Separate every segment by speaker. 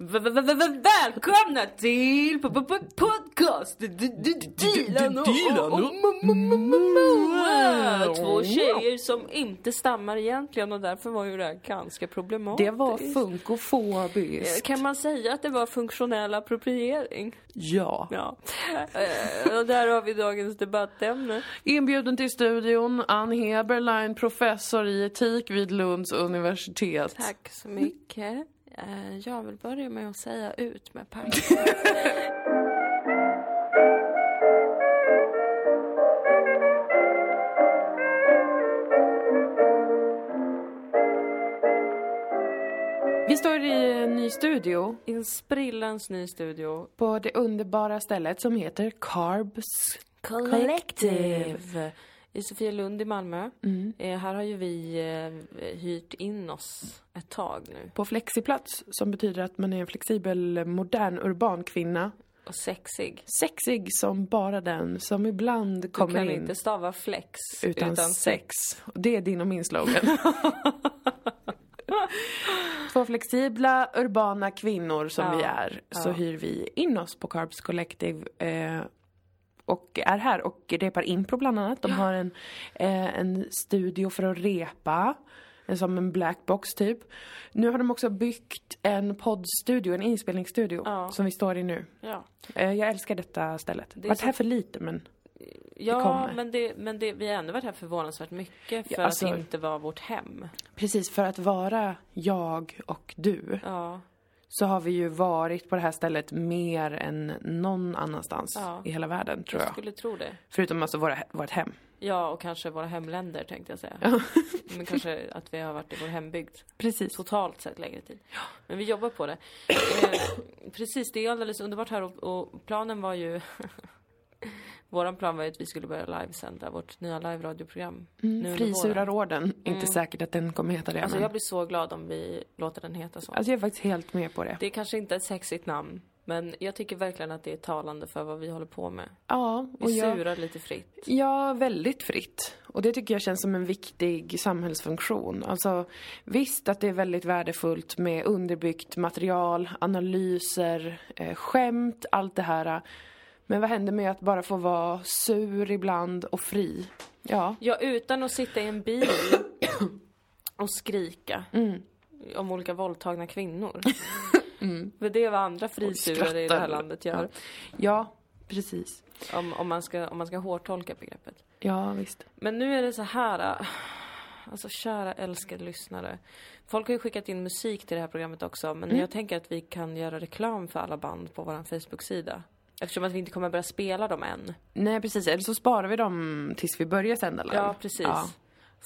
Speaker 1: Välkomna till podcast! Dilan och-. Två tjejer som inte stammar egentligen och därför var ju det här ganska problematiskt.
Speaker 2: Det var funkofobiskt.
Speaker 1: Kan man säga att det var funktionell appropriering?
Speaker 2: Ja.
Speaker 1: Ja. Eh, Och där har vi dagens debattämne.
Speaker 2: Inbjuden till studion, Ann Heberlein, professor i etik vid Lunds universitet.
Speaker 1: Tack så mycket. Eh, Jag vill börja med att säga ut med pang.
Speaker 2: Vi står i en ny studio
Speaker 1: I en sprillans ny studio.
Speaker 2: på det underbara stället som heter Carbs.
Speaker 1: Collective. I Sofielund i Malmö. Eh, här har ju vi eh, hyrt in oss ett tag nu.
Speaker 2: På flexiplats, som betyder att man är en flexibel, modern, urban kvinna.
Speaker 1: Och sexig.
Speaker 2: Sexig som bara den som ibland
Speaker 1: Du
Speaker 2: kommer
Speaker 1: kan
Speaker 2: in
Speaker 1: inte stava flex
Speaker 2: utan, sex. Och Det är din och min slogan. Två flexibla, urbana kvinnor som
Speaker 1: Ja,
Speaker 2: vi är, så
Speaker 1: ja.
Speaker 2: hyr vi in oss på Carbs Collective eh, och är här och repar impro bland annat. De har en, eh, en studio för att repa, som en black box typ. Nu har de också byggt en poddstudio, en inspelningsstudio,
Speaker 1: Ja.
Speaker 2: som vi står i nu.
Speaker 1: Ja,
Speaker 2: Eh, jag älskar detta stället.
Speaker 1: Det är
Speaker 2: Varit
Speaker 1: så-
Speaker 2: här för lite men
Speaker 1: ja
Speaker 2: kommer.
Speaker 1: men, det, men det, vi har ändå varit här förvånansvärt mycket för
Speaker 2: Ja, alltså-
Speaker 1: att inte vara vårt hem.
Speaker 2: precis för att vara jag och du
Speaker 1: Ja,
Speaker 2: så har vi ju varit på det här stället mer än någon annanstans
Speaker 1: Ja.
Speaker 2: i hela världen tror
Speaker 1: jag
Speaker 2: jag.
Speaker 1: skulle tro det.
Speaker 2: Förutom alltså våra, vårt hem.
Speaker 1: Ja, och kanske våra hemländer tänkte jag säga. Men kanske att vi har varit i vår hembygd
Speaker 2: Precis.
Speaker 1: totalt sett längre tid. Men vi jobbar på det. Eh, precis, det är alldeles underbart här och, och planen var ju Våran plan var ju att vi skulle börja livesända vårt nya live-radioprogram. våren.
Speaker 2: Frisurarorden, inte säkert att den kommer heta det.
Speaker 1: Alltså
Speaker 2: men...
Speaker 1: jag blir så glad om vi låter den heta så.
Speaker 2: alltså jag är faktiskt helt med på det.
Speaker 1: Det är kanske inte ett sexigt namn. Men jag tycker verkligen att det är talande för vad vi håller på med.
Speaker 2: Ja, och
Speaker 1: Vi
Speaker 2: jag...
Speaker 1: surar lite fritt.
Speaker 2: Ja, väldigt fritt. Och det tycker jag känns som en viktig samhällsfunktion. Alltså, visst att det är väldigt värdefullt med underbyggt material, analyser, eh, skämt, allt det här. Men vad händer med att bara få vara sur ibland och fri? Ja,
Speaker 1: Ja, utan att sitta i en bil och skrika
Speaker 2: Mm.
Speaker 1: om olika våldtagna kvinnor. För det är vad andra frisurare i det här landet gör.
Speaker 2: ja precis.
Speaker 1: Om, om, man ska, om man ska hårtolka begreppet.
Speaker 2: Ja, visst.
Speaker 1: Men nu är det så här. äh, Alltså kära älskade lyssnare. Folk har ju skickat in musik till det här programmet också. Men
Speaker 2: Mm.
Speaker 1: jag tänker att vi kan göra reklam för alla band på vår Facebook-sida. Eftersom att vi inte kommer börja spela dem än.
Speaker 2: Nej, precis. Eller så sparar vi dem tills vi börjar sända live.
Speaker 1: Ja, precis.
Speaker 2: Ja.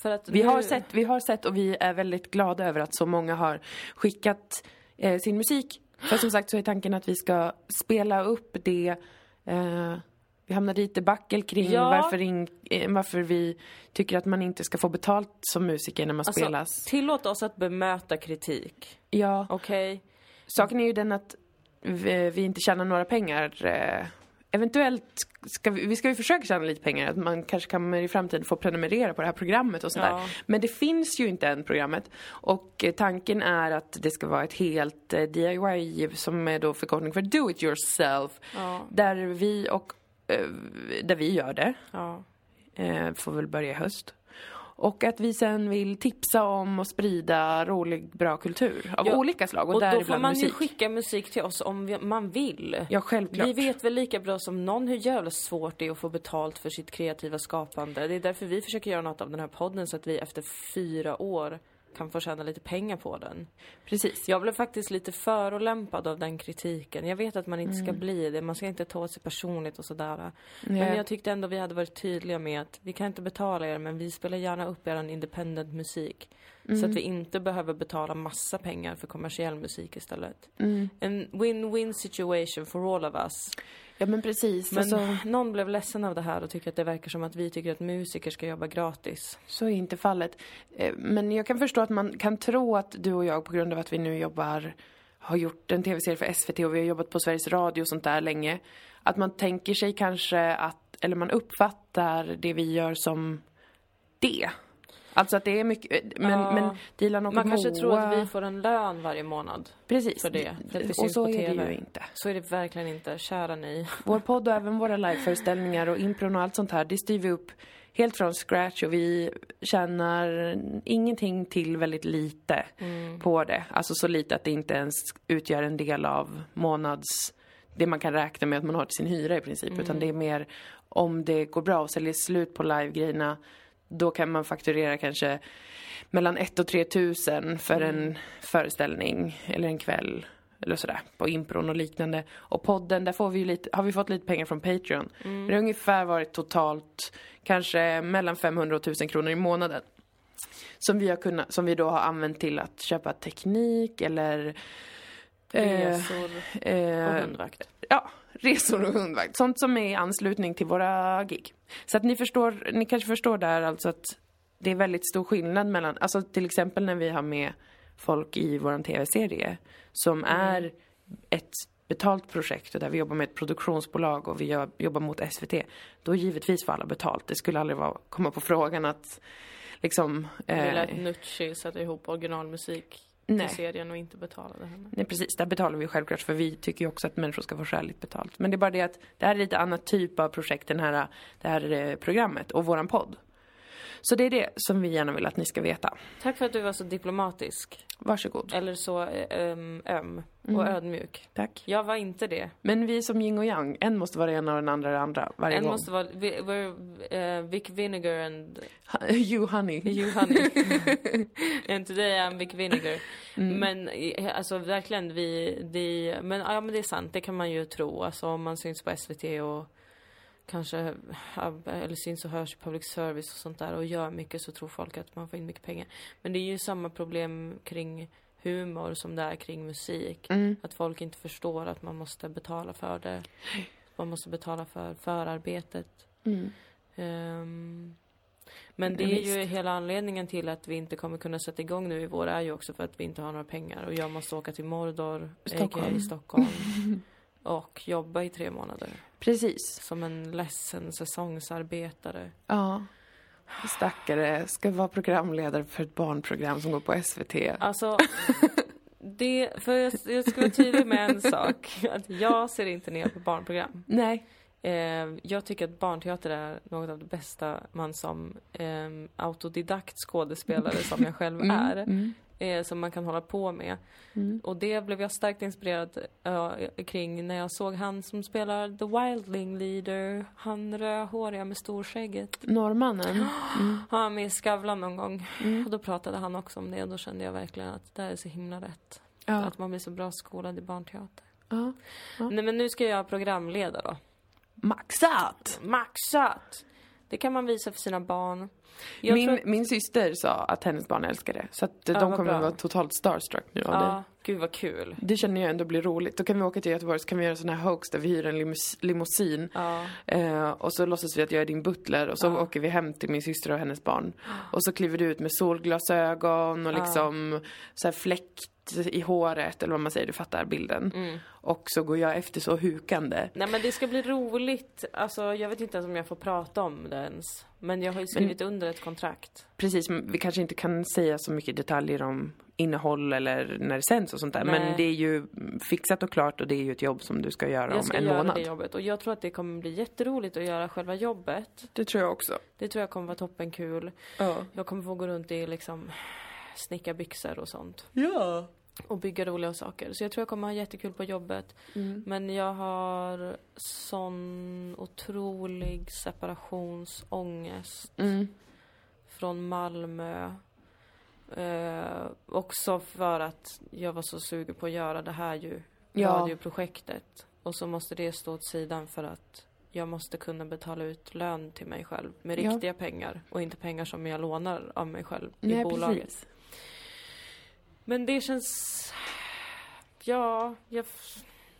Speaker 1: För att
Speaker 2: Vi
Speaker 1: nu...
Speaker 2: har, sett, vi har sett och vi är väldigt glada över att så många har skickat eh, sin musik. För som sagt så är tanken att vi ska spela upp det. Eh, vi hamnade i debacle kring
Speaker 1: Ja.
Speaker 2: varför, in, eh, varför vi tycker att man inte ska få betalt som musiker när man
Speaker 1: Alltså,
Speaker 2: spelas.
Speaker 1: tillåt oss att bemöta kritik.
Speaker 2: Ja,
Speaker 1: Okej?
Speaker 2: saken är ju den att vi, vi inte tjänar några pengar. Eh, eventuellt ska vi, vi ska ju försöka tjäna lite pengar, att man kanske kommer i framtiden få prenumerera på det här programmet och sådär.
Speaker 1: Ja.
Speaker 2: Men det finns ju inte än programmet. Och eh, tanken är att det ska vara ett helt eh, DIY som är då förkortning för do it yourself.
Speaker 1: Ja.
Speaker 2: Där vi och där vi gör det,
Speaker 1: Ja.
Speaker 2: får väl börja i höst. Och att vi sen vill tipsa om och sprida rolig, bra kultur av
Speaker 1: Ja,
Speaker 2: olika slag och,
Speaker 1: Och då får man
Speaker 2: musik.
Speaker 1: ju skicka musik till oss om vi- man vill.
Speaker 2: Ja, självklart.
Speaker 1: Vi vet väl lika bra som någon hur jävla svårt det är att få betalt för sitt kreativa skapande. Det är därför vi försöker göra något av den här podden så att vi efter fyra år kan få tjäna lite pengar på den.
Speaker 2: Precis.
Speaker 1: Jag blev faktiskt lite förolämpad av den kritiken. Jag vet att man inte
Speaker 2: Mm.
Speaker 1: ska bli det, man ska inte ta sig personligt och sådär. Men
Speaker 2: Nej.
Speaker 1: jag tyckte ändå vi hade varit tydliga med att vi kan inte betala er, men vi spelar gärna upp er independent musik. Så
Speaker 2: Mm.
Speaker 1: att vi inte behöver betala massa pengar för kommersiell musik istället.
Speaker 2: Mm.
Speaker 1: En win-win situation for all of us.
Speaker 2: Ja men precis.
Speaker 1: Men
Speaker 2: Alltså,
Speaker 1: någon blev ledsen av det här och tycker att det verkar som att vi tycker att musiker ska jobba gratis.
Speaker 2: så är inte fallet. Eh, Men jag kan förstå att man kan tro att du och jag på grund av att vi nu jobbar har gjort en tv-serie för SVT och vi har jobbat på Sveriges Radio och sånt där länge. Att man tänker sig kanske att, eller man uppfattar det vi gör som det. Alltså att det är mycket, men,
Speaker 1: Ja.
Speaker 2: men Dilan och
Speaker 1: Man kanske
Speaker 2: Moa,
Speaker 1: tror att vi får en lön varje månad.
Speaker 2: Precis.
Speaker 1: för det, vi
Speaker 2: och så är det ju inte.
Speaker 1: Så är det verkligen inte, kära ni.
Speaker 2: Vår podd och även våra liveföreställningar och impron och allt sånt här, det styr vi upp helt från scratch och vi tjänar ingenting till väldigt lite på det. Alltså så lite att det inte ens utgör en del av månads... Det man kan räkna med att man har till sin hyra i princip. Utan det är mer om det går bra och säljer slut på livegrejerna då kan man fakturera kanske mellan 1 och 3 tusen för en föreställning eller en kväll eller sådär på impron och liknande. Och podden, där får vi ju lite, har vi fått lite pengar från Patreon.
Speaker 1: Mm.
Speaker 2: Det har ungefär varit totalt kanske mellan 500 och 1000 kronor i månaden. Som vi, har kunnat, som vi då har använt till att köpa teknik eller
Speaker 1: Resor och
Speaker 2: eh,
Speaker 1: hundvakt.
Speaker 2: ja, resor och hundvakt. Sånt som är i anslutning till våra gig. Så att ni förstår, ni kanske förstår där alltså att det är väldigt stor skillnad mellan, alltså till exempel när vi har med folk i våran tv-serie som är ett betalt projekt och där vi jobbar med ett produktionsbolag och vi gör, jobbar mot SVT. Då givetvis får alla betalt. Det skulle aldrig vara, komma på frågan att liksom...
Speaker 1: Vi
Speaker 2: eh,
Speaker 1: lät Nucci sätta ihop originalmusik
Speaker 2: Nej.
Speaker 1: till serien och inte betalade henne.
Speaker 2: Nej precis, där betalar vi självklart för vi tycker ju också att människor ska få skäligt betalt. Men det är bara det att det här är lite annat typ av projekt, den här, det här eh, programmet och våran podd. Så det är det som vi gärna vill att ni ska veta.
Speaker 1: Tack för att du var så diplomatisk.
Speaker 2: Varsågod.
Speaker 1: Eller så eh, um, öm och
Speaker 2: Mm.
Speaker 1: ödmjuk.
Speaker 2: Tack.
Speaker 1: Jag var inte det.
Speaker 2: Men vi är som yin och yang, en måste vara ena och den andra det andra varje
Speaker 1: En
Speaker 2: gång.
Speaker 1: måste vara vi- we're, uh, Vic Vinegar and
Speaker 2: you honey.
Speaker 1: you honey. and today I'm Vic Vinegar.
Speaker 2: Mm.
Speaker 1: Men eh, alltså verkligen vi, det, men ja men det är sant, det kan man ju tro. Alltså om man syns på SVT och kanske, eller syns och hörs i public service och sånt där och gör mycket så tror folk att man får in mycket pengar. Men det är ju samma problem kring humor som det är kring musik.
Speaker 2: Mm.
Speaker 1: Att folk inte förstår att man måste betala för det. Man måste betala för förarbetet.
Speaker 2: Mm.
Speaker 1: Ehm, men det är ju hela anledningen till att vi inte kommer kunna sätta igång nu i vår är ju också för att vi inte har några pengar och jag måste åka till Mordor,
Speaker 2: Stockholm.
Speaker 1: a.k.a. Stockholm och jobba i tre månader
Speaker 2: Precis.
Speaker 1: som en ledsen säsongsarbetare.
Speaker 2: Ja. Stackare, ska vara programledare för ett barnprogram som går på SVT.
Speaker 1: Alltså, det, för jag, jag ska vara tydlig med en sak, att jag ser inte ner på barnprogram.
Speaker 2: Nej.
Speaker 1: Eh, jag tycker att barnteater är något av det bästa man som eh, autodidakt skådespelare som jag själv är,
Speaker 2: Mm.
Speaker 1: Eh, som man kan hålla på med.
Speaker 2: Mm.
Speaker 1: Och det blev jag starkt inspirerad eh, kring när jag såg han som spelar The Wildling Leader, han rödhåriga med storskägget.
Speaker 2: Norrmannen. Mm.
Speaker 1: Han var med i Skavlan någon gång
Speaker 2: Mm.
Speaker 1: och då pratade han också om det och då kände jag verkligen att det här är så himla rätt.
Speaker 2: Ja.
Speaker 1: Att man blir så bra skolad i barnteater.
Speaker 2: ja. Ja.
Speaker 1: Nej men nu ska jag programleda då.
Speaker 2: Maxat!
Speaker 1: Maxat! Det kan man visa för sina barn. Jag
Speaker 2: Min,
Speaker 1: tror-
Speaker 2: min syster sa att hennes barn älskar det. Så att
Speaker 1: Ja,
Speaker 2: de kommer
Speaker 1: bra.
Speaker 2: att vara totalt starstruck nu av det.
Speaker 1: Ja, gud vad kul.
Speaker 2: Det känner jag ändå blir roligt. Då kan vi åka till Göteborg så kan vi göra sån här hoax där vi hyr en limus- limousin.
Speaker 1: Ja.
Speaker 2: Eh, och så låtsas vi att jag är din butler och så
Speaker 1: Ja.
Speaker 2: åker vi hem till min syster och hennes barn. Och så kliver du ut med solglasögon och liksom så här fläkt i håret eller vad man säger, du fattar bilden.
Speaker 1: Mm.
Speaker 2: Och så går jag efter så hukande.
Speaker 1: Nej men det ska bli roligt. Alltså jag vet inte ens om jag får prata om det ens. Men jag har ju skrivit under ett kontrakt.
Speaker 2: Precis, men vi kanske inte kan säga så mycket detaljer om innehåll eller när det sänds och sånt där.
Speaker 1: Nej.
Speaker 2: Men det är ju fixat och klart och det är ju ett jobb som du ska göra
Speaker 1: Jag
Speaker 2: om
Speaker 1: ska
Speaker 2: en
Speaker 1: göra
Speaker 2: månad.
Speaker 1: det jobbet och jag tror att det kommer bli jätteroligt att göra själva jobbet.
Speaker 2: Det tror jag också.
Speaker 1: Det tror jag kommer vara toppenkul.
Speaker 2: Ja.
Speaker 1: Jag kommer få gå runt i liksom snickarbyxor och sånt.
Speaker 2: Ja.
Speaker 1: Och bygga roliga saker. Så jag tror jag kommer ha jättekul på jobbet.
Speaker 2: Mm.
Speaker 1: Men jag har sån otrolig separationsångest
Speaker 2: Mm.
Speaker 1: från Malmö. Eh, också för att jag var så sugen på att göra det här ju,
Speaker 2: Ja.
Speaker 1: radioprojektet. Och så måste det stå åt sidan för att jag måste kunna betala ut lön till mig själv med
Speaker 2: Ja.
Speaker 1: riktiga pengar och inte pengar som jag lånar av mig själv i
Speaker 2: Nej,
Speaker 1: bolaget.
Speaker 2: precis.
Speaker 1: Men det känns... Ja, jag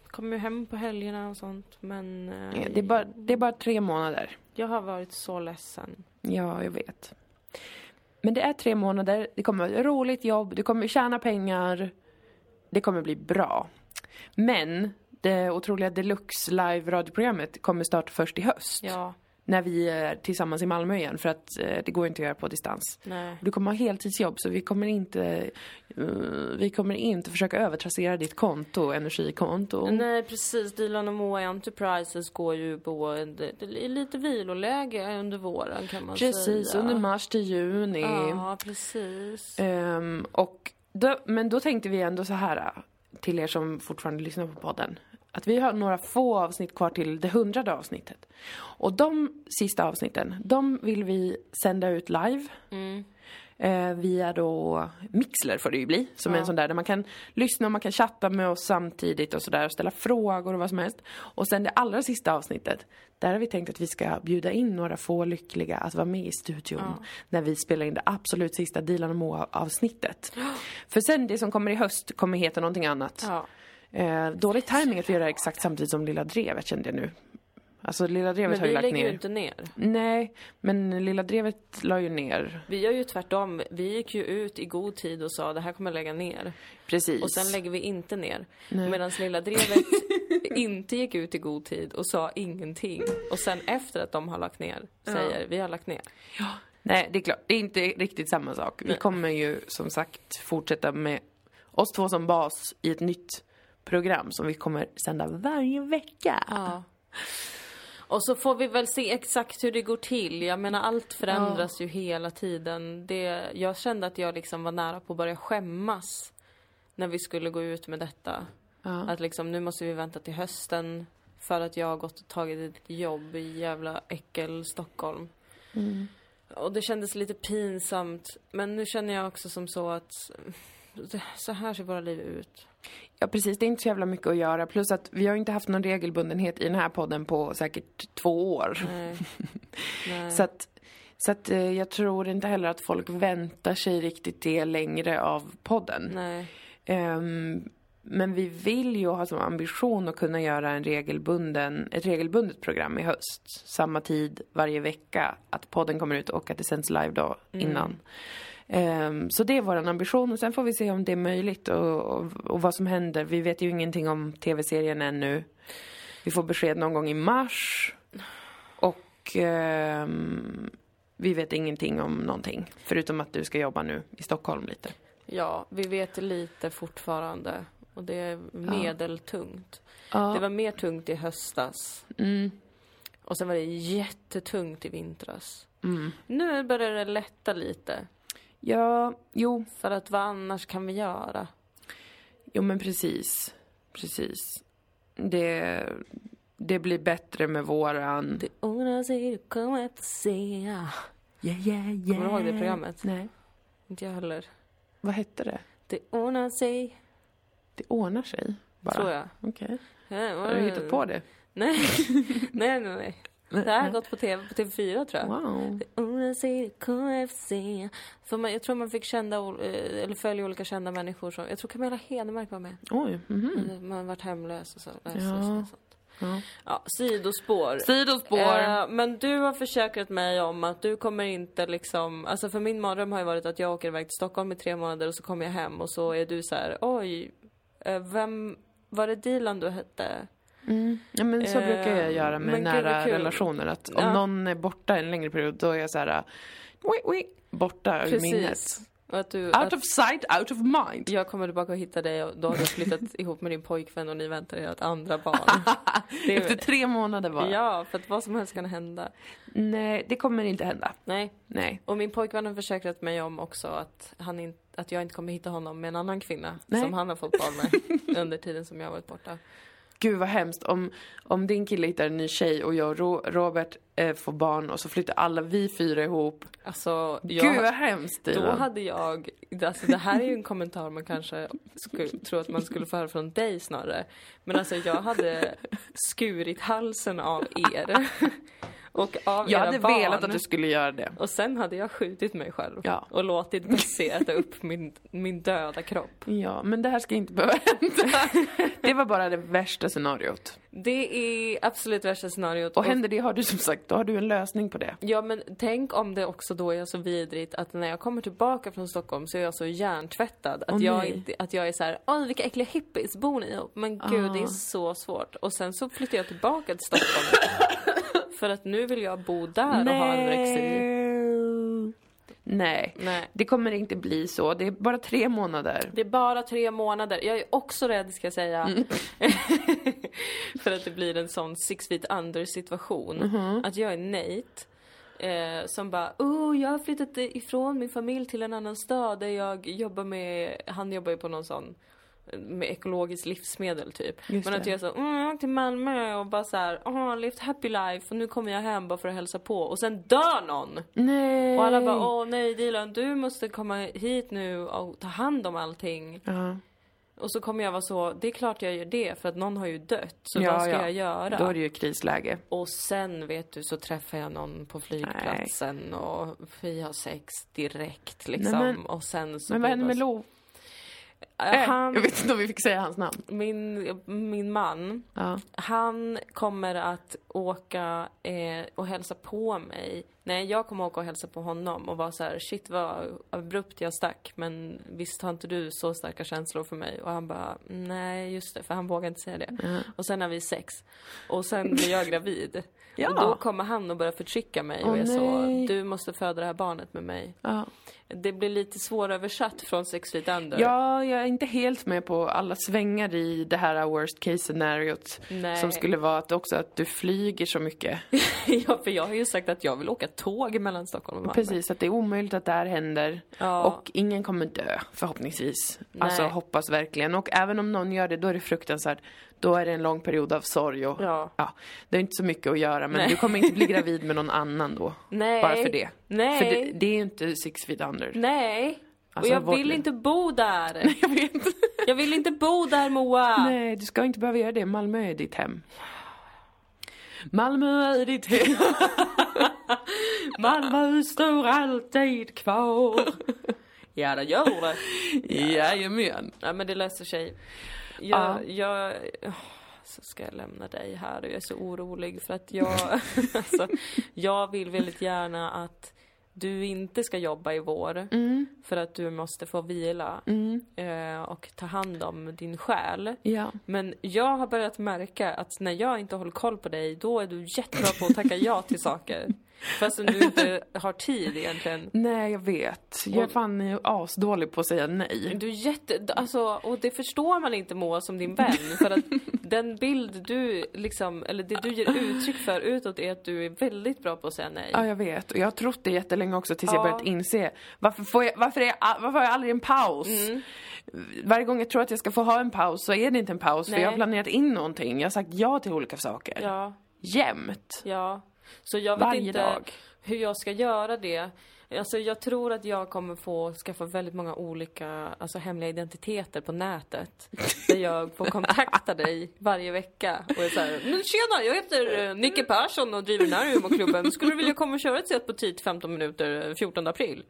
Speaker 1: kommer ju hem på helgerna och sånt men... eh,
Speaker 2: Ja, Det är, bara, det är bara tre månader.
Speaker 1: Jag har varit så ledsen.
Speaker 2: Ja, jag vet. Men det är tre månader, det kommer vara ett roligt jobb, du kommer tjäna pengar. Det kommer bli bra. Men det otroliga Deluxe live radioprogrammet kommer starta först i höst.
Speaker 1: Ja,
Speaker 2: när vi är tillsammans i Malmö igen för att eh, det går inte att göra på distans.
Speaker 1: Nej.
Speaker 2: Du kommer ha heltidsjobb så vi kommer inte, eh, vi kommer inte försöka övertrassera ditt konto, energikonto.
Speaker 1: Nej precis, Dilan och Moa Enterprises går ju på lite viloläge under våren kan man
Speaker 2: Precis,
Speaker 1: säga.
Speaker 2: under mars till juni.
Speaker 1: Ja, precis.
Speaker 2: Ehm, och då, men då tänkte vi ändå så här äh, till er som fortfarande lyssnar på podden. Att vi har några få avsnitt kvar till det hundrade avsnittet. Och de sista avsnitten, de vill vi sända ut live.
Speaker 1: Mm.
Speaker 2: Eh, via då Mixler får det ju bli, som är en sån där där man kan lyssna och man kan chatta med oss samtidigt och sådär och ställa frågor och vad som helst. Och sen det allra sista avsnittet, där har vi tänkt att vi ska bjuda in några få lyckliga att vara med i studion när vi spelar in det absolut sista Dilan och Moa avsnittet. För sen det som kommer i höst kommer heta någonting annat.
Speaker 1: Ja.
Speaker 2: Eh, dålig timing att vi gör det exakt samtidigt som Lilla Drevet kände jag nu. Alltså Lilla Drevet
Speaker 1: Men
Speaker 2: har ju
Speaker 1: vi
Speaker 2: lagt
Speaker 1: lägger
Speaker 2: ner.
Speaker 1: ju inte ner.
Speaker 2: Nej, men Lilla Drevet la ju ner.
Speaker 1: Vi gör ju tvärtom. Vi gick ju ut i god tid och sa det här kommer lägga ner.
Speaker 2: Precis.
Speaker 1: Och sen lägger vi inte ner. Medan Lilla Drevet inte gick ut i god tid och sa ingenting. Och sen efter att de har lagt ner säger vi har lagt ner.
Speaker 2: Nej, det är klart. Det är inte riktigt samma sak. Vi kommer ju som sagt fortsätta med oss två som bas i ett nytt program som vi kommer sända varje vecka.
Speaker 1: Ja. Och så får vi väl se exakt hur det går till. Jag menar allt förändras ju hela tiden. Det, jag kände att jag liksom var nära på att börja skämmas när vi skulle gå ut med detta.
Speaker 2: Ja.
Speaker 1: Att liksom nu måste vi vänta till hösten för att jag har gått och tagit ett jobb i jävla äckel Stockholm. Och det kändes lite pinsamt. Men nu känner jag också som så att så här ser våra liv ut.
Speaker 2: Ja, precis. Det är inte så jävla mycket att göra. Plus att vi har inte haft någon regelbundenhet i den här podden på säkert två år.
Speaker 1: Nej. Nej.
Speaker 2: Så att, så att eh, jag tror inte heller att folk väntar sig riktigt det längre av podden.
Speaker 1: Nej.
Speaker 2: Ehm, men vi vill ju ha som ambition att kunna göra en regelbunden, ett regelbundet program i höst. Samma tid varje vecka. Att podden kommer ut och att det sänds live då innan. Ehm, så det är vår ambition och sen får vi se om det är möjligt och, och, och vad som händer. Vi vet ju ingenting om tv-serien ännu. Vi får besked någon gång i mars. Och ehm, vi vet ingenting om någonting. Förutom att du ska jobba nu i Stockholm lite.
Speaker 1: Ja, vi vet lite fortfarande. Och det är medeltungt.
Speaker 2: Ja.
Speaker 1: Det var mer tungt i höstas.
Speaker 2: Mm.
Speaker 1: Och sen var det jättetungt i vintras.
Speaker 2: Mm.
Speaker 1: Nu börjar det lätta lite.
Speaker 2: Ja, jo,
Speaker 1: För att vad annars kan vi göra?
Speaker 2: jo men precis. Precis. Det, det blir bättre med våran...
Speaker 1: Det ordnar sig, du kommer att se.
Speaker 2: Yeah, yeah, yeah.
Speaker 1: Kommer du ihåg det programmet?
Speaker 2: Nej.
Speaker 1: Inte jag heller.
Speaker 2: Vad hette det?
Speaker 1: Det ordnar sig,
Speaker 2: Det ordnar sig? Bara.
Speaker 1: tror jag.
Speaker 2: Okej.
Speaker 1: Ja,
Speaker 2: Har du hittat på det?
Speaker 1: Nej, nej, nej. nej. Det här har gått på TV, på TV4 tror jag.
Speaker 2: Wow.
Speaker 1: Säger KFC. För man, jag tror man fick kända, eh, eller följa olika kända människor som, jag tror Camilla Henemark var med.
Speaker 2: Oj. mhm.
Speaker 1: Man varit hemlös och så.
Speaker 2: Ja.
Speaker 1: Ja.
Speaker 2: Ja.
Speaker 1: ja, sidospår.
Speaker 2: Sidospår.
Speaker 1: Eh, men du har försäkrat mig om att du kommer inte liksom, alltså för min mardröm har ju varit att jag åker iväg till Stockholm i tre månader och så kommer jag hem och så är du så här, oj, eh, vem, var det Dilan du hette?
Speaker 2: Mm. Ja, men så
Speaker 1: Eh,
Speaker 2: brukar jag göra med
Speaker 1: men
Speaker 2: nära relationer. Att om
Speaker 1: Ja.
Speaker 2: någon är borta en längre period, då är jag så här... Wii, wii, borta ur minnet.
Speaker 1: Att du,
Speaker 2: Out
Speaker 1: att
Speaker 2: of sight, out of mind.
Speaker 1: jag kommer tillbaka och hittar dig och då har du flyttat ihop med din pojkvän och ni väntar er ett andra barn. Det
Speaker 2: Efter
Speaker 1: är,
Speaker 2: tre månader bara.
Speaker 1: ja, för att vad som helst kan hända.
Speaker 2: Nej, det kommer inte hända.
Speaker 1: Nej,
Speaker 2: Nej.
Speaker 1: och min pojkvän har försäkrat mig om också att, han in, att jag inte kommer hitta honom med en annan kvinna
Speaker 2: Nej.
Speaker 1: som han har fått barn med under tiden som jag har varit borta.
Speaker 2: Gud vad hemskt om, om din kille hittar en ny tjej och jag och Ro- Robert eh, får barn och så flyttar alla vi fyra ihop.
Speaker 1: Alltså,
Speaker 2: Gud
Speaker 1: jag,
Speaker 2: vad hemskt
Speaker 1: då
Speaker 2: Dilan.
Speaker 1: hade jag, alltså det här är ju en kommentar man kanske skulle tro att man skulle få höra från dig snarare. Men alltså jag hade skurit halsen av er. Och av
Speaker 2: Jag
Speaker 1: era
Speaker 2: hade
Speaker 1: barn.
Speaker 2: velat att du skulle göra det.
Speaker 1: Och sen hade jag skjutit mig själv.
Speaker 2: Ja.
Speaker 1: Och låtit äta upp min, min döda kropp.
Speaker 2: Ja, men det här ska inte behöva hända. Det var bara det värsta scenariot.
Speaker 1: Det är absolut värsta scenariot.
Speaker 2: Och händer det har du som sagt, då har du en lösning på det.
Speaker 1: Ja men tänk om det också då är så vidrigt att när jag kommer tillbaka från Stockholm så är jag så hjärntvättad att,
Speaker 2: Åh,
Speaker 1: jag, inte, att jag är så här, åh vilka äckliga hippies, bor ni ihop? Men gud
Speaker 2: Ah.
Speaker 1: det är så svårt. Och sen så flyttar jag tillbaka till Stockholm För att nu vill jag bo där och ha anorexi.
Speaker 2: Nej.
Speaker 1: Nej.
Speaker 2: Det kommer inte bli så. Det är bara tre månader.
Speaker 1: Det är bara tre månader. Jag är också rädd ska jag säga.
Speaker 2: Mm.
Speaker 1: För att det blir en sån six feet under situation.
Speaker 2: Mhm.
Speaker 1: Att jag är Nate. Eh, som bara, oh jag har flyttat ifrån min familj till en annan stad där jag jobbar med, han jobbar ju på någon sån med ekologiskt livsmedel typ.
Speaker 2: Just
Speaker 1: Men att
Speaker 2: det.
Speaker 1: jag så, mm, jag åkte till Malmö och bara så här, oh, levt happy life och nu kommer jag hem bara för att hälsa på och sen dör någon!
Speaker 2: Nej.
Speaker 1: Och alla bara, åh nej Dilan, du måste komma hit nu och ta hand om allting.
Speaker 2: Ja.
Speaker 1: Och så kommer jag vara så, det är klart jag gör det för att någon har ju dött. Så
Speaker 2: Ja,
Speaker 1: vad ska
Speaker 2: ja.
Speaker 1: jag göra?
Speaker 2: Då är det ju krisläge.
Speaker 1: Och sen vet du så träffar jag någon på flygplatsen och vi har sex direkt liksom.
Speaker 2: Nej, men-
Speaker 1: och sen så
Speaker 2: Men vad händer med Lo?
Speaker 1: Bara-
Speaker 2: Äh,
Speaker 1: han,
Speaker 2: Jag vet inte om vi fick säga hans namn.
Speaker 1: min, min man,
Speaker 2: Ja.
Speaker 1: han kommer att åka eh, och hälsa på mig. Nej, jag kommer åka och hälsa på honom och vara så här: shit vad abrupt jag stack, men visst har inte du så starka känslor för mig? Och han bara, nej just det, för han vågar inte säga det. Och sen har vi sex. Och sen blir jag gravid.
Speaker 2: Ja.
Speaker 1: Och då kommer han och börjar förtrycka mig och
Speaker 2: Åh,
Speaker 1: är så,
Speaker 2: nej.
Speaker 1: du måste föda det här barnet med mig.
Speaker 2: Ja.
Speaker 1: Det blir lite svåröversatt från Six Feet Under.
Speaker 2: ja, jag är inte helt med på alla svängar i det här worst case scenariot.
Speaker 1: Nej.
Speaker 2: Som skulle vara att också att du flyger så mycket.
Speaker 1: ja, för jag har ju sagt att jag vill åka tåg mellan Stockholm och Malmö.
Speaker 2: Precis, att det är omöjligt att det här händer.
Speaker 1: Ja.
Speaker 2: Och ingen kommer dö, förhoppningsvis.
Speaker 1: Nej.
Speaker 2: Alltså hoppas verkligen. Och även om någon gör det, då är det fruktansvärt. Då är det en lång period av sorg och
Speaker 1: Ja.
Speaker 2: det är inte så mycket att göra. Men
Speaker 1: Nej.
Speaker 2: du kommer inte bli gravid med någon annan då.
Speaker 1: Nej.
Speaker 2: Bara för det.
Speaker 1: Nej.
Speaker 2: För det, det är ju inte six feet under.
Speaker 1: Nej.
Speaker 2: Alltså,
Speaker 1: och jag
Speaker 2: vår-
Speaker 1: vill inte bo där.
Speaker 2: Jag vet.
Speaker 1: jag vill inte bo där Moa.
Speaker 2: Nej, du ska inte behöva göra det. Malmö är ditt hem. Malmö är ditt hem.
Speaker 1: Malmö står alltid kvar. ja, det gör det.
Speaker 2: Jajamän.
Speaker 1: Ja, men det löser sig. Jag,
Speaker 2: Ja.
Speaker 1: jag, så ska jag lämna dig här och jag är så orolig för att jag, alltså, jag vill väldigt gärna att du inte ska jobba i vår.
Speaker 2: Mm.
Speaker 1: För att du måste få vila eh, och ta hand om din själ.
Speaker 2: Ja.
Speaker 1: Men jag har börjat märka att när jag inte håller koll på dig, då är du jättebra på att tacka ja till saker. Fastän du inte har tid egentligen.
Speaker 2: Nej, jag vet. Jag är fan asdålig på att säga nej.
Speaker 1: Du är jätte, alltså, och det förstår man inte Moa som din vän. För att den bild du liksom, eller det du ger uttryck för utåt är att du är väldigt bra på att säga nej.
Speaker 2: Ja, jag vet. Och jag har trott det jättelänge också tills jag
Speaker 1: Ja.
Speaker 2: börjat inse. Varför, får jag, varför, är jag, varför har jag aldrig en paus?
Speaker 1: Mm.
Speaker 2: Varje gång jag tror att jag ska få ha en paus så är det inte en paus. För
Speaker 1: Nej.
Speaker 2: jag har planerat in någonting. Jag har sagt ja till olika saker.
Speaker 1: Ja,
Speaker 2: Jämt.
Speaker 1: ja. Så jag vet
Speaker 2: Varje
Speaker 1: inte
Speaker 2: dag.
Speaker 1: hur jag ska göra det. Alltså jag tror att jag kommer få skaffa väldigt många olika, alltså hemliga identiteter på nätet. Där jag får kontakta dig varje vecka och är såhär, men tjena jag heter eh, Nicke Persson och driver den här humorklubben. Skulle du vilja komma och köra ett set på tid 15 minuter eh, 14 april?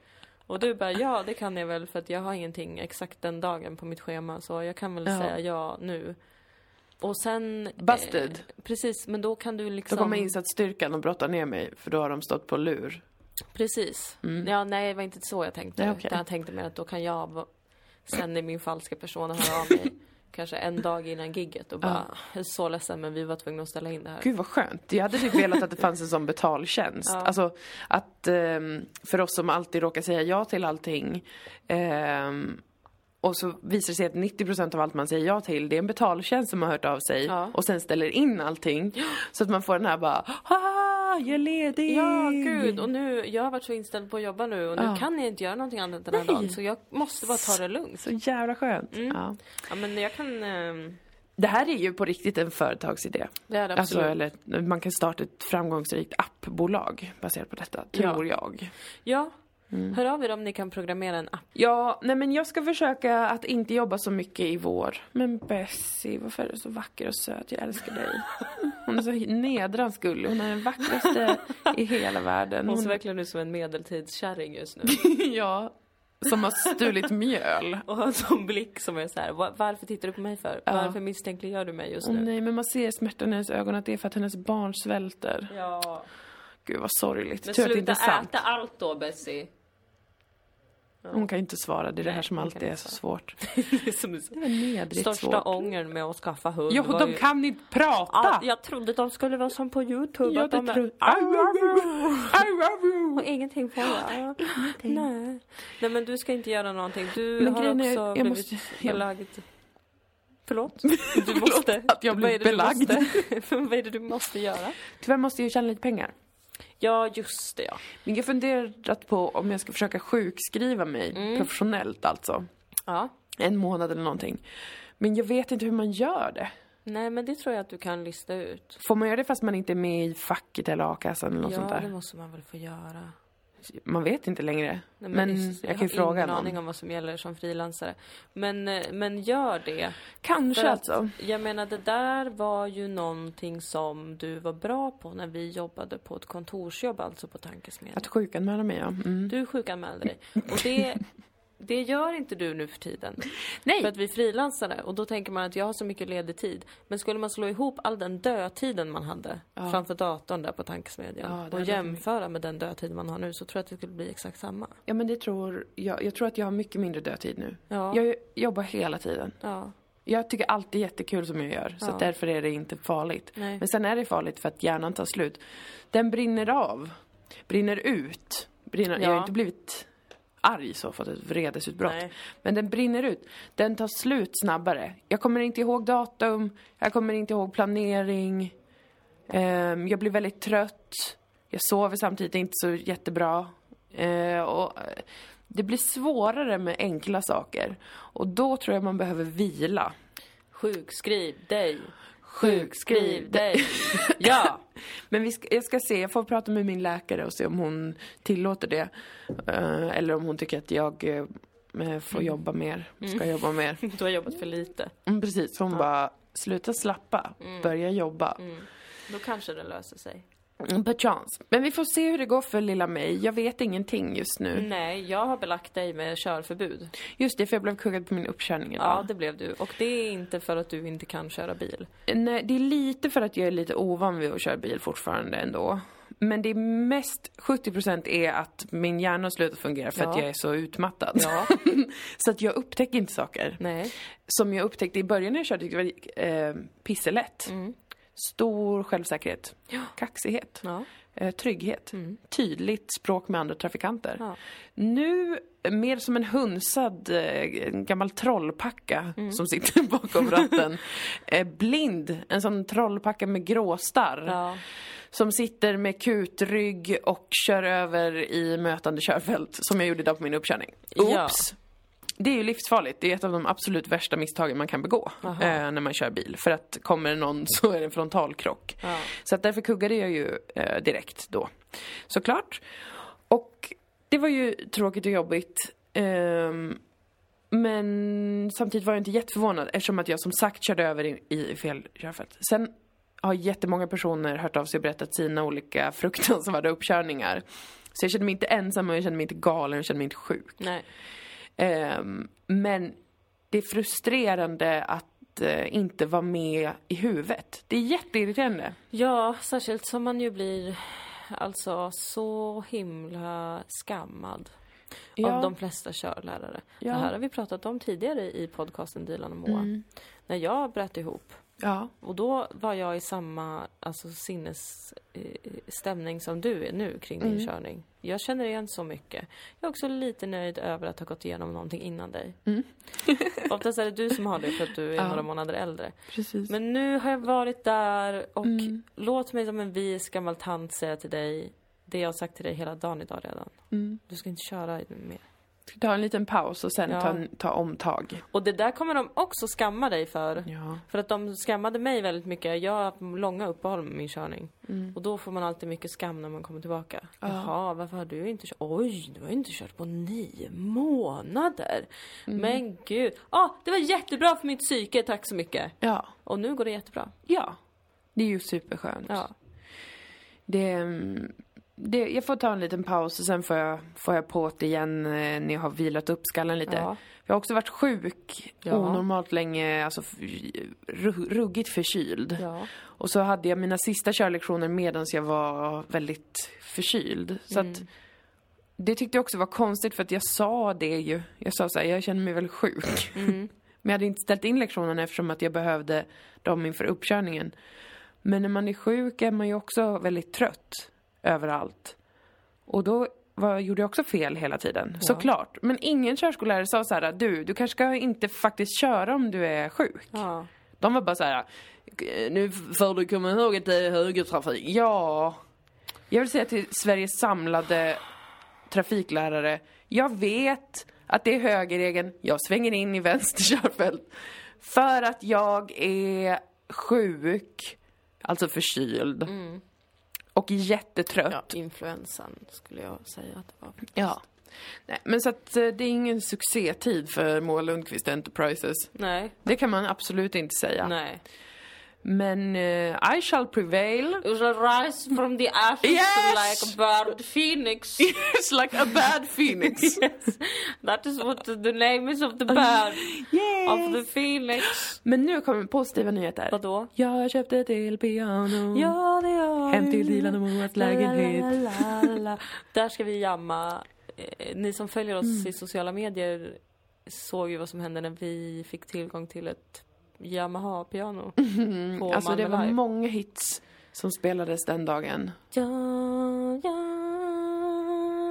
Speaker 1: Och du bara, ja det kan jag väl för att jag har ingenting exakt den dagen på mitt schema så jag kan väl
Speaker 2: Ja.
Speaker 1: säga ja nu. Och sen...
Speaker 2: Busted.
Speaker 1: Eh, precis, men då kan du
Speaker 2: Då
Speaker 1: liksom...
Speaker 2: kommer insatsstyrkan och brottar ner mig. För då har de stått på lur.
Speaker 1: Precis. Ja, nej, det var inte så jag tänkte.
Speaker 2: Nej, okej.
Speaker 1: Utan jag tänkte mer att då kan jag sen i min falska persona höra av mig kanske en dag innan gigget och bara, jag är så ledsen men vi var tvungna att ställa in det här.
Speaker 2: Gud vad skönt. Jag hade typ velat att det fanns en sån betaltjänst.
Speaker 1: Ja.
Speaker 2: Alltså att ehm, för oss som alltid råkar säga ja till allting ehm, och så visar det sig att 90% av allt man säger ja till, det är en betaltjänst som har hört av sig
Speaker 1: Ja.
Speaker 2: och sen ställer in allting. Så att man får den här bara, ah, jag är ledig!
Speaker 1: Ja, gud. Och nu, jag har varit så inställd på att jobba nu och nu
Speaker 2: Ja.
Speaker 1: kan jag inte göra någonting annat den här
Speaker 2: Nej.
Speaker 1: dagen. Så jag måste bara ta det lugnt.
Speaker 2: Så jävla skönt.
Speaker 1: Mm.
Speaker 2: Ja.
Speaker 1: Ja, men jag kan... ehm,
Speaker 2: Det här är ju på riktigt en företagsidé.
Speaker 1: Det är det
Speaker 2: Alltså,
Speaker 1: absolut.
Speaker 2: eller man kan starta ett framgångsrikt appbolag baserat på detta, tror jag.
Speaker 1: Ja.
Speaker 2: Mm.
Speaker 1: Hör av er om ni kan programmera en app.
Speaker 2: Ja, nej men jag ska försöka att inte jobba så mycket i vår. Men Bessie, varför är du så vacker och söt? Jag älskar dig. Hon är så nedrans gullig. Hon är den vackraste i hela världen.
Speaker 1: Hon ser verkligen ut som en medeltidskärring just nu.
Speaker 2: ja, som har stulit mjöl.
Speaker 1: Och har en sån blick som är så här: "Va- varför tittar du på mig för?
Speaker 2: Ja.
Speaker 1: Varför misstänkliggör du mig just nu?
Speaker 2: nej, men man ser smärtan i hennes ögon att det är för att hennes barn svälter.
Speaker 1: Ja.
Speaker 2: Gud vad sorgligt.
Speaker 1: Men
Speaker 2: Tur att det
Speaker 1: sluta
Speaker 2: inte är sant.
Speaker 1: äta allt då Bessie.
Speaker 2: Hon kan ju inte svara, det är det här som alltid är så svårt.
Speaker 1: det är som är
Speaker 2: Det är nedrigt
Speaker 1: Största
Speaker 2: svårt.
Speaker 1: ångern med att skaffa hund
Speaker 2: Jo,
Speaker 1: var
Speaker 2: de
Speaker 1: ju...
Speaker 2: kan inte prata!
Speaker 1: Ja, jag trodde de skulle vara som på Youtube.
Speaker 2: Ja,
Speaker 1: att de är-
Speaker 2: tror I love you! I love you!
Speaker 1: Och ingenting får jag. Nej. Nej, men du ska inte göra någonting. Du
Speaker 2: Men
Speaker 1: har
Speaker 2: är,
Speaker 1: också
Speaker 2: jag
Speaker 1: blivit
Speaker 2: måste-
Speaker 1: belagd. Förlåt? Du måste.
Speaker 2: att jag
Speaker 1: är du
Speaker 2: belagd.
Speaker 1: Vad är det du måste göra?
Speaker 2: Tyvärr måste jag tjäna lite pengar.
Speaker 1: Ja, just det ja.
Speaker 2: Men jag funderat på om jag ska försöka sjukskriva mig
Speaker 1: Mm.
Speaker 2: professionellt alltså.
Speaker 1: Ja.
Speaker 2: En månad eller någonting. Men jag vet inte hur man gör det.
Speaker 1: Nej, men det tror jag att du kan lista ut.
Speaker 2: Får man göra det fast man inte är med i facket eller a-kassan eller något
Speaker 1: ja,
Speaker 2: sånt där?
Speaker 1: det måste man väl få göra.
Speaker 2: Man vet inte längre.
Speaker 1: Nej,
Speaker 2: men
Speaker 1: visst,
Speaker 2: jag kan ju fråga
Speaker 1: har ingen
Speaker 2: någon.
Speaker 1: aning om vad som gäller som frilansare. Men, eh, men gör det.
Speaker 2: Kanske
Speaker 1: För att,
Speaker 2: alltså.
Speaker 1: Jag menar, det där var ju någonting som du var bra på när vi jobbade på ett kontorsjobb, alltså på tankesmedjan.
Speaker 2: Att sjukanmäla mig ja. Mm.
Speaker 1: Du sjukanmälde dig. Och det, det gör inte du nu för tiden.
Speaker 2: Nej!
Speaker 1: För att vi är frilansare och då tänker man att jag har så mycket ledig tid. Men skulle man slå ihop all den dödtiden man hade
Speaker 2: Ja.
Speaker 1: framför datorn där på tankesmedjan
Speaker 2: Ja,
Speaker 1: och jämföra med den dödtid man har nu så tror jag att det skulle bli exakt samma.
Speaker 2: Ja men det tror jag. Jag tror att jag har mycket mindre dödtid nu.
Speaker 1: Ja.
Speaker 2: Jag jobbar hela tiden.
Speaker 1: Ja.
Speaker 2: Jag tycker allt är jättekul som jag gör. Så
Speaker 1: Ja.
Speaker 2: därför är det inte farligt.
Speaker 1: Nej.
Speaker 2: Men sen är det farligt för att hjärnan tar slut. Den brinner av. Brinner ut. Brinner, Jag har
Speaker 1: Ja.
Speaker 2: inte blivit arg så, fått ett vredesutbrott.
Speaker 1: Nej.
Speaker 2: Men den brinner ut. Den tar slut snabbare. Jag kommer inte ihåg datum. Jag kommer inte ihåg planering. Ehm, jag blir väldigt trött. Jag sover samtidigt inte så jättebra. Eh, och eh, det blir svårare med enkla saker. Och då tror jag man behöver vila.
Speaker 1: Sjukskriv dig.
Speaker 2: Sjukskriv
Speaker 1: dig. ja.
Speaker 2: Men vi ska, jag ska se, jag får prata med min läkare och se om hon tillåter det. Eh, eller om hon tycker att jag eh, får jobba mer, ska jobba mer.
Speaker 1: Du har jobbat för lite.
Speaker 2: Mm, precis, hon bara, sluta slappa, börja jobba.
Speaker 1: Då kanske det löser sig.
Speaker 2: Mm. Per chans. Men vi får se hur det går för lilla mig. Jag vet ingenting just nu.
Speaker 1: Nej, jag har belagt dig med körförbud.
Speaker 2: Just det, för jag blev kuggad på min uppkörning idag.
Speaker 1: Ja, det blev du. Och det är inte för att du inte kan köra bil.
Speaker 2: Nej, det är lite för att jag är lite ovan vid att köra bil fortfarande ändå. Men det är mest, 70% är att min hjärna har slutat fungera för att
Speaker 1: Ja.
Speaker 2: jag är så utmattad.
Speaker 1: Ja.
Speaker 2: så att jag upptäcker inte saker.
Speaker 1: Nej.
Speaker 2: Som jag upptäckte i början när jag körde tyckte jag var eh, pisselätt.
Speaker 1: Mm.
Speaker 2: Stor självsäkerhet, kaxighet,
Speaker 1: Ja.
Speaker 2: eh, trygghet, tydligt språk med andra trafikanter.
Speaker 1: Ja.
Speaker 2: Nu mer som en hunsad eh, en gammal trollpacka som sitter bakom ratten. eh, blind, en sån trollpacka med gråstarr.
Speaker 1: Ja.
Speaker 2: Som sitter med kutrygg och kör över i mötande körfält. Som jag gjorde idag på min uppkörning.
Speaker 1: Ja.
Speaker 2: Oops! Det är ju livsfarligt. Det är ett av de absolut värsta misstagen man kan begå eh, när man kör bil. För att kommer det någon så är det en frontalkrock.
Speaker 1: Ja.
Speaker 2: Så att därför kuggade jag ju eh, direkt då. Såklart. Och det var ju tråkigt och jobbigt. Ehm, men samtidigt var jag inte jätteförvånad eftersom att jag som sagt körde över i, i fel körfält. Sen har jättemånga personer hört av sig och berättat sina olika fruktansvärda uppkörningar. Så jag kände mig inte ensam och jag kände mig inte galen, jag kände mig inte sjuk.
Speaker 1: Nej.
Speaker 2: Ehm, men det är frustrerande att eh, inte vara med i huvudet. Det är jätteirriterande.
Speaker 1: Ja, särskilt som man ju blir alltså så himla skammad
Speaker 2: Ja.
Speaker 1: av de flesta körlärare.
Speaker 2: Ja.
Speaker 1: Det här har vi pratat om tidigare i podcasten Dilan och Moa.
Speaker 2: Mm.
Speaker 1: När jag bröt ihop.
Speaker 2: Ja.
Speaker 1: Och då var jag i samma alltså, sinnesstämning som du är nu kring din
Speaker 2: Mm.
Speaker 1: körning. Jag känner igen så mycket. Jag är också lite nöjd över att ha gått igenom någonting innan dig.
Speaker 2: Mm.
Speaker 1: Oftast är det du som har det för att du är
Speaker 2: Ja.
Speaker 1: några månader äldre.
Speaker 2: Precis.
Speaker 1: Men nu har jag varit där och
Speaker 2: Mm.
Speaker 1: låt mig som en vis gammal tant säga till dig det jag har sagt till dig hela dagen idag redan.
Speaker 2: Mm.
Speaker 1: Du ska inte köra mer.
Speaker 2: Ska ta en liten paus och sen
Speaker 1: Ja.
Speaker 2: ta, ta omtag.
Speaker 1: Och det där kommer de också skamma dig för.
Speaker 2: Ja.
Speaker 1: För att de skammade mig väldigt mycket. Jag har haft långa uppehåll med min körning.
Speaker 2: Mm.
Speaker 1: Och då får man alltid mycket skam när man kommer tillbaka.
Speaker 2: Ja.
Speaker 1: Jaha, varför har du inte kört? Oj, du har inte kört på nio månader.
Speaker 2: Mm.
Speaker 1: Men gud. Ja, det var jättebra för mitt psyke, tack så mycket.
Speaker 2: Ja.
Speaker 1: Och nu går det jättebra.
Speaker 2: Ja. Det är ju superskönt.
Speaker 1: Ja.
Speaker 2: Det, mm, det, jag får ta en liten paus och sen får jag, får jag på det igen eh, när jag har vilat upp skallen lite.
Speaker 1: Ja.
Speaker 2: Jag har också varit sjuk
Speaker 1: Ja.
Speaker 2: onormalt länge, alltså ruggigt förkyld.
Speaker 1: Ja.
Speaker 2: Och så hade jag mina sista körlektioner medan jag var väldigt förkyld. Så
Speaker 1: Mm.
Speaker 2: att det tyckte jag också var konstigt för att jag sa det ju. Jag sa så här, jag känner mig väldigt sjuk. Men jag hade inte ställt in lektionerna eftersom att jag behövde dem inför uppkörningen. Men när man är sjuk är man ju också väldigt trött överallt. Och då var, gjorde jag också fel hela tiden, såklart. Men ingen körskollärare sa så här, du, du kanske ska inte faktiskt köra om du är sjuk.
Speaker 1: Ja.
Speaker 2: De var bara så här, nu får du komma ihåg att det är högertrafik. Ja, jag vill säga till Sveriges samlade trafiklärare, jag vet att det är högerregeln, jag svänger in i vänster körfält. För att jag är sjuk, alltså förkyld. Och jättetrött.
Speaker 1: ja, influensan skulle jag säga att det var.
Speaker 2: Ja. Nej, men så att eh, det är ingen succétid för Moa Lundqvist Enterprises.
Speaker 1: Nej,
Speaker 2: Det kan man absolut inte säga.
Speaker 1: nej.
Speaker 2: Men eh, I shall prevail.
Speaker 1: It will rise from the ashes
Speaker 2: Yes!
Speaker 1: like a bird phoenix.
Speaker 2: It's like a bad phoenix.
Speaker 1: yes, that is what the name is of the bird. Of the phoenix.
Speaker 2: Men nu kommer positiva nyheter.
Speaker 1: Vadå?
Speaker 2: Jag köpte ett elpiano.
Speaker 1: Ja, det har
Speaker 2: Hem till
Speaker 1: du.
Speaker 2: Dilan och Moas lägenhet.
Speaker 1: La, la, la, la. Där ska vi jamma. Eh, Ni som följer oss
Speaker 2: Mm.
Speaker 1: i sociala medier såg ju vad som hände när vi fick tillgång till ett Yamaha-piano. På
Speaker 2: Alltså det
Speaker 1: Malmö
Speaker 2: var
Speaker 1: Live.
Speaker 2: många hits som spelades den dagen.
Speaker 1: Ja, jag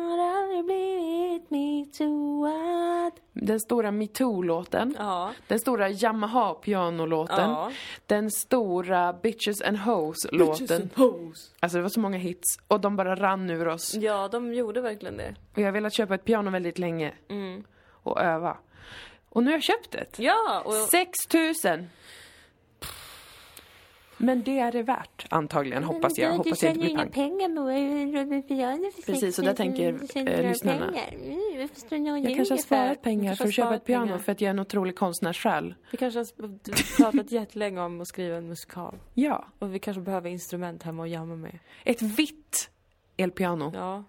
Speaker 1: har aldrig blivit metooad.
Speaker 2: Den stora metoo-låten.
Speaker 1: Ja.
Speaker 2: Den stora Yamaha-pianolåten.
Speaker 1: Ja.
Speaker 2: Den stora Bitches and Hoes-låten. Alltså det var så många hits. Och de bara rann ur oss.
Speaker 1: Ja, de gjorde verkligen det.
Speaker 2: Och jag har velat köpa ett piano väldigt länge.
Speaker 1: Mm.
Speaker 2: Och öva. Och nu har jag köpt ett.
Speaker 1: Ja, och
Speaker 2: 6000! Men det är det värt, antagligen, hoppas jag. Hoppas jag inte blir pank.
Speaker 3: pengar
Speaker 2: Precis, och där tänker, eh, lyssnarna. Jag kanske har sparat pengar för att köpa ett piano för att jag är en otrolig konstnärssjäl.
Speaker 1: vi kanske har pratat jättelänge om att skriva en musikal.
Speaker 2: Ja.
Speaker 1: Och vi kanske behöver instrument hemma och jamma med.
Speaker 2: Ett vitt elpiano.
Speaker 1: Ja.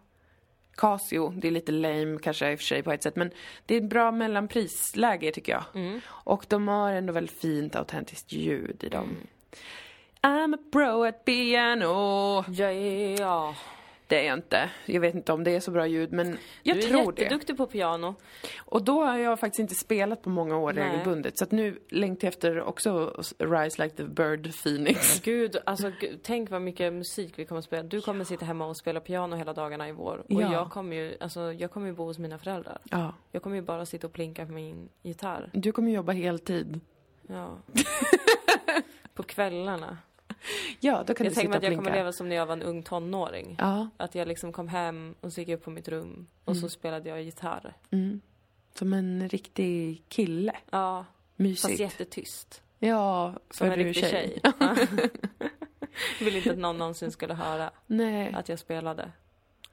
Speaker 2: Casio, det är lite lame kanske i och för sig på ett sätt, men det är ett bra mellanprisläge tycker jag.
Speaker 1: Mm.
Speaker 2: Och de har ändå väldigt fint autentiskt ljud i dem.
Speaker 1: Mm.
Speaker 2: I'm a pro at piano.
Speaker 1: Ja, ja.
Speaker 2: Det är jag inte. Jag vet inte om det är så bra ljud, men jag
Speaker 1: du är
Speaker 2: tror det.
Speaker 1: jätteduktig på piano.
Speaker 2: Och då har jag faktiskt inte spelat på många år
Speaker 1: Nej.
Speaker 2: regelbundet. Så att nu längtar jag efter också Rise Like the Bird Phoenix.
Speaker 1: Gud, alltså gud, tänk vad mycket musik vi kommer att spela. Du kommer sitta hemma och spela piano hela dagarna i vår. Och
Speaker 2: Ja.
Speaker 1: jag kommer ju, alltså jag kommer ju bo hos mina föräldrar.
Speaker 2: Ja.
Speaker 1: Jag kommer ju bara sitta och plinka på min gitarr.
Speaker 2: Du kommer jobba heltid.
Speaker 1: Ja. på kvällarna.
Speaker 2: Ja, då kan
Speaker 1: Jag
Speaker 2: du sitta och
Speaker 1: att jag kommer leva som när jag var en ung tonåring.
Speaker 2: Ja.
Speaker 1: Att jag liksom kom hem och så gick jag upp på mitt rum och så spelade jag gitarr.
Speaker 2: Mm. Som en riktig kille.
Speaker 1: Ja,
Speaker 2: Mysigt.
Speaker 1: fast jättetyst.
Speaker 2: Ja,
Speaker 1: Som
Speaker 2: för
Speaker 1: en
Speaker 2: du
Speaker 1: riktig tjej. Ja. Jag ville inte att någon någonsin skulle höra
Speaker 2: Nej,
Speaker 1: att jag spelade.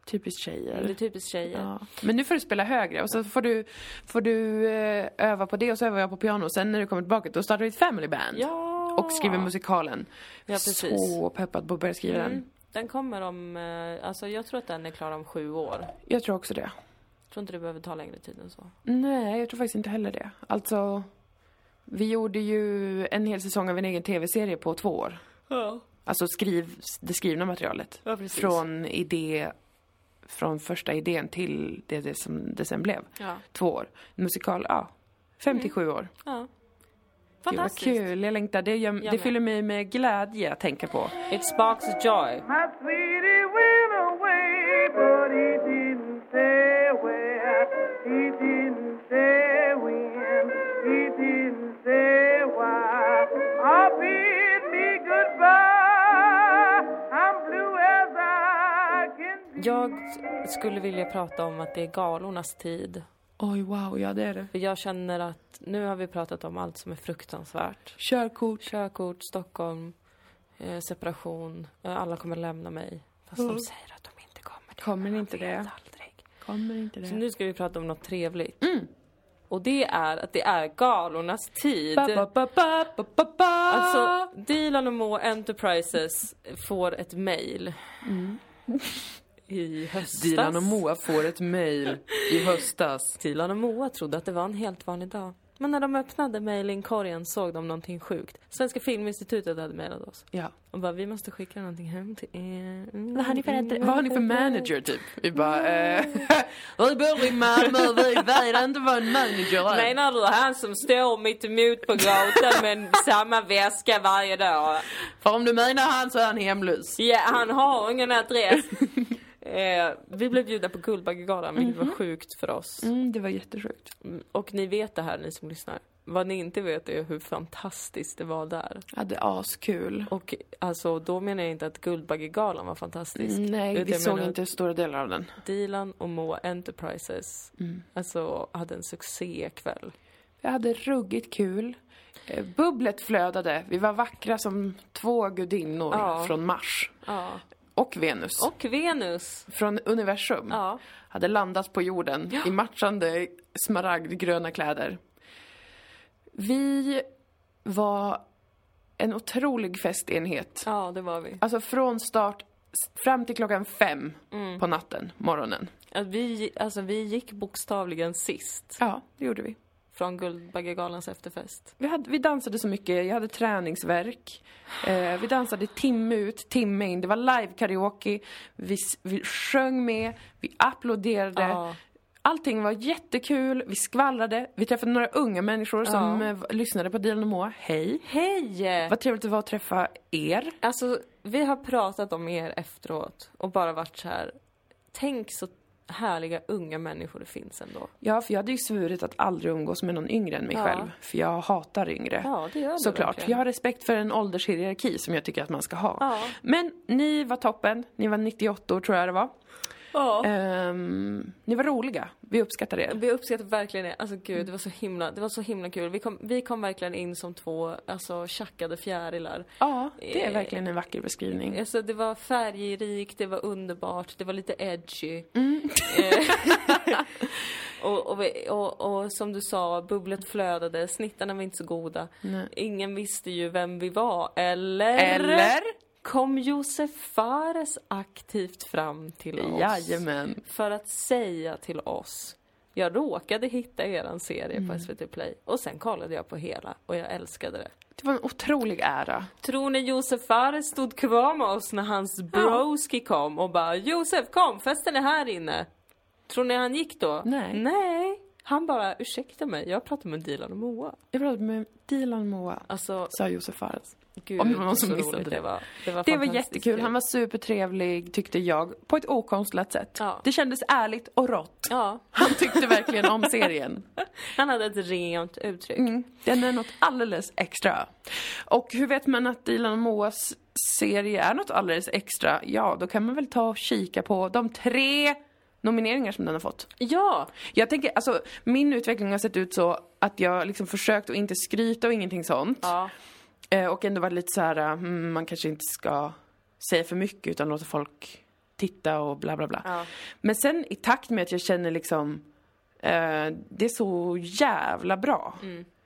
Speaker 2: typiskt
Speaker 1: Det är
Speaker 2: tjejer.
Speaker 1: typiskt tjejer.
Speaker 2: Ja. Men nu får du spela högre och så får du, får du eh, öva på det och så övar jag på piano. Och sen när du kommer tillbaka då startar vi ett family band.
Speaker 1: Ja!
Speaker 2: Och skriver musikalen.
Speaker 1: Ja, precis.
Speaker 2: Så peppad på att börja skriva den.
Speaker 1: Mm. Den kommer om, eh, alltså jag tror att den är klar om sju år.
Speaker 2: Jag tror också det.
Speaker 1: Jag tror inte det behöver ta längre tid än så.
Speaker 2: Nej, jag tror faktiskt inte heller det. Alltså, vi gjorde ju en hel säsong av en egen tv-serie på två år.
Speaker 1: Ja.
Speaker 2: Alltså skriv, det skrivna materialet.
Speaker 1: Ja, precis.
Speaker 2: Från idé, från första idén till det, det som det sen blev.
Speaker 1: Ja.
Speaker 2: Två år. Musikal, ja. 57 år.
Speaker 1: ja.
Speaker 2: Gud vad
Speaker 1: Fantastiskt.
Speaker 2: kul, jag längtar. Det, gör, det fyller mig med glädje att tänka på.
Speaker 1: It sparks joy. Jag skulle vilja prata om att det är galornas tid.
Speaker 2: Oj, wow, ja det är det.
Speaker 1: För jag känner att nu har vi pratat om allt som är fruktansvärt.
Speaker 2: Körkort.
Speaker 1: Körkort, Stockholm, eh, separation. Eh, alla kommer lämna mig. Fast de säger att de inte kommer det.
Speaker 2: Kommer inte det?
Speaker 1: Aldrig.
Speaker 2: Kommer inte
Speaker 1: Så
Speaker 2: det.
Speaker 1: nu ska vi prata om något trevligt. Och det är att det är galornas tid.
Speaker 2: Ba, ba, ba.
Speaker 1: Alltså, Dilan och Mo Enterprises får ett mail. I höstas.
Speaker 2: Dilan och Moa får ett mail i höstas.
Speaker 1: Dilan och Moa trodde att det var en helt vanlig dag. Men när de öppnade mejlingkorgen såg de någonting sjukt. Svenska Filminstitutet hade mejlat oss.
Speaker 2: Ja.
Speaker 1: Och bara, vi måste skicka någonting hem till er. Mm.
Speaker 3: Vad har ni för adress?
Speaker 2: Vad har ni för manager typ? Vi bara, eh, vi bor i Malmö, vi vet inte vad en manager är.
Speaker 1: Menar du han som står mitt emot på gatan med samma väska varje dag?
Speaker 2: För om du menar han så är han hemlös.
Speaker 1: Ja, han har ingen adress. Eh, vi blev bjudna på Guldbaggegalan, vilket var sjukt för oss.
Speaker 2: Mm, det var jättesjukt.
Speaker 1: Mm, Och ni vet det här, ni som lyssnar. Vad ni inte vet är hur fantastiskt det var där.
Speaker 2: Jag hade askul.
Speaker 1: Och alltså, då menar jag inte att Guldbaggegalan var fantastisk.
Speaker 2: Mm, nej, vi såg inte stora delar av den.
Speaker 1: Dilan och Moa Enterprises alltså, hade en succékväll.
Speaker 2: Vi hade ruggigt kul. Eh, Bubblet flödade. Vi var vackra som två gudinnor
Speaker 1: Ja.
Speaker 2: från Mars.
Speaker 1: Ja.
Speaker 2: Och Venus.
Speaker 1: Och Venus.
Speaker 2: Från universum.
Speaker 1: Ja.
Speaker 2: Hade landat på jorden i matchande smaragdgröna kläder. Vi var en otrolig festenhet.
Speaker 1: ja, det var vi.
Speaker 2: Alltså från start fram till klockan fem
Speaker 1: Mm.
Speaker 2: på natten, morgonen.
Speaker 1: Att vi, alltså, vi gick bokstavligen sist
Speaker 2: Ja, det gjorde vi.
Speaker 1: Från Guldbaggegalans efterfest.
Speaker 2: Vi, hade, vi dansade så mycket, jag hade träningsverk. Eh, vi dansade timme ut, timme in. Det var live-karaoke. Vi, vi sjöng med, vi applåderade.
Speaker 1: Ja.
Speaker 2: Allting var jättekul, vi skvallrade. Vi träffade några unga människor som
Speaker 1: Ja.
Speaker 2: eh, lyssnade på Dilan och Moa. Hej!
Speaker 1: Hej!
Speaker 2: Vad trevligt det var att träffa er.
Speaker 1: Alltså, vi har pratat om er efteråt och bara varit så här. Tänk så härliga unga människor det finns ändå.
Speaker 2: Ja, för jag hade ju svurit att aldrig umgås med någon yngre än mig
Speaker 1: Ja.
Speaker 2: själv. För jag hatar yngre.
Speaker 1: Ja, det gör du
Speaker 2: Såklart.
Speaker 1: verkligen.
Speaker 2: Jag har respekt för en åldershierarki som jag tycker att man ska ha.
Speaker 1: Ja.
Speaker 2: Men ni var toppen. Ni var 98 år tror jag det var.
Speaker 1: Ja.
Speaker 2: Ehm, ni var roliga. Vi uppskattar er.
Speaker 1: Vi uppskattar verkligen det. Alltså gud, det var så himla, det var så himla kul. Vi kom, vi kom verkligen in som två, alltså tjackade fjärilar.
Speaker 2: Ja, det är verkligen en vacker beskrivning.
Speaker 1: Alltså det var färgrikt, det var underbart, det var lite edgy. Eh, och, och, vi, och, och som du sa, bubblet flödade, snittarna var inte så goda.
Speaker 2: Nej.
Speaker 1: Ingen visste ju vem vi var, eller?
Speaker 2: Eller?
Speaker 1: Kom Josef Fares aktivt fram till oss
Speaker 2: Jajamän.
Speaker 1: för att säga till oss jag råkade hitta eran serie
Speaker 2: Mm.
Speaker 1: på SVT Play och sen kollade jag på hela och jag älskade det.
Speaker 2: Det var en otrolig ära.
Speaker 1: Tror ni Josef Fares stod kvar med oss när hans broski kom och bara Josef kom, festen är här inne. Tror ni han gick då?
Speaker 2: Nej.
Speaker 1: Nej. Han bara ursäkta mig, jag pratar med Dilan och Moa.
Speaker 2: Jag pratade med Dilan Moa,
Speaker 1: Alltså,
Speaker 2: sa Josef Fares.
Speaker 1: Gud
Speaker 2: Om det var någon som missade det.
Speaker 1: det var. Det var,
Speaker 2: Det var jättekul.
Speaker 1: kul.
Speaker 2: Han var supertrevlig, tyckte jag, på ett okonstlat sätt.
Speaker 1: Ja.
Speaker 2: Det kändes ärligt och rått.
Speaker 1: Ja,
Speaker 2: Han tyckte verkligen om serien.
Speaker 1: han hade ett rent uttryck.
Speaker 2: Mm, den är något alldeles extra. Och hur vet man att Dilan och Moas serie är något alldeles extra? Ja, då kan man väl ta och kika på de tre nomineringar som den har fått.
Speaker 1: Ja,
Speaker 2: Jag tänker, alltså min utveckling har sett ut så att jag liksom försökt att inte skryta och ingenting sånt.
Speaker 1: ja,
Speaker 2: och ändå varit lite så här, mm, man kanske inte ska säga för mycket utan låta folk titta och bla bla bla.
Speaker 1: ja.
Speaker 2: Men sen i takt med att jag känner liksom, eh, det är så jävla bra.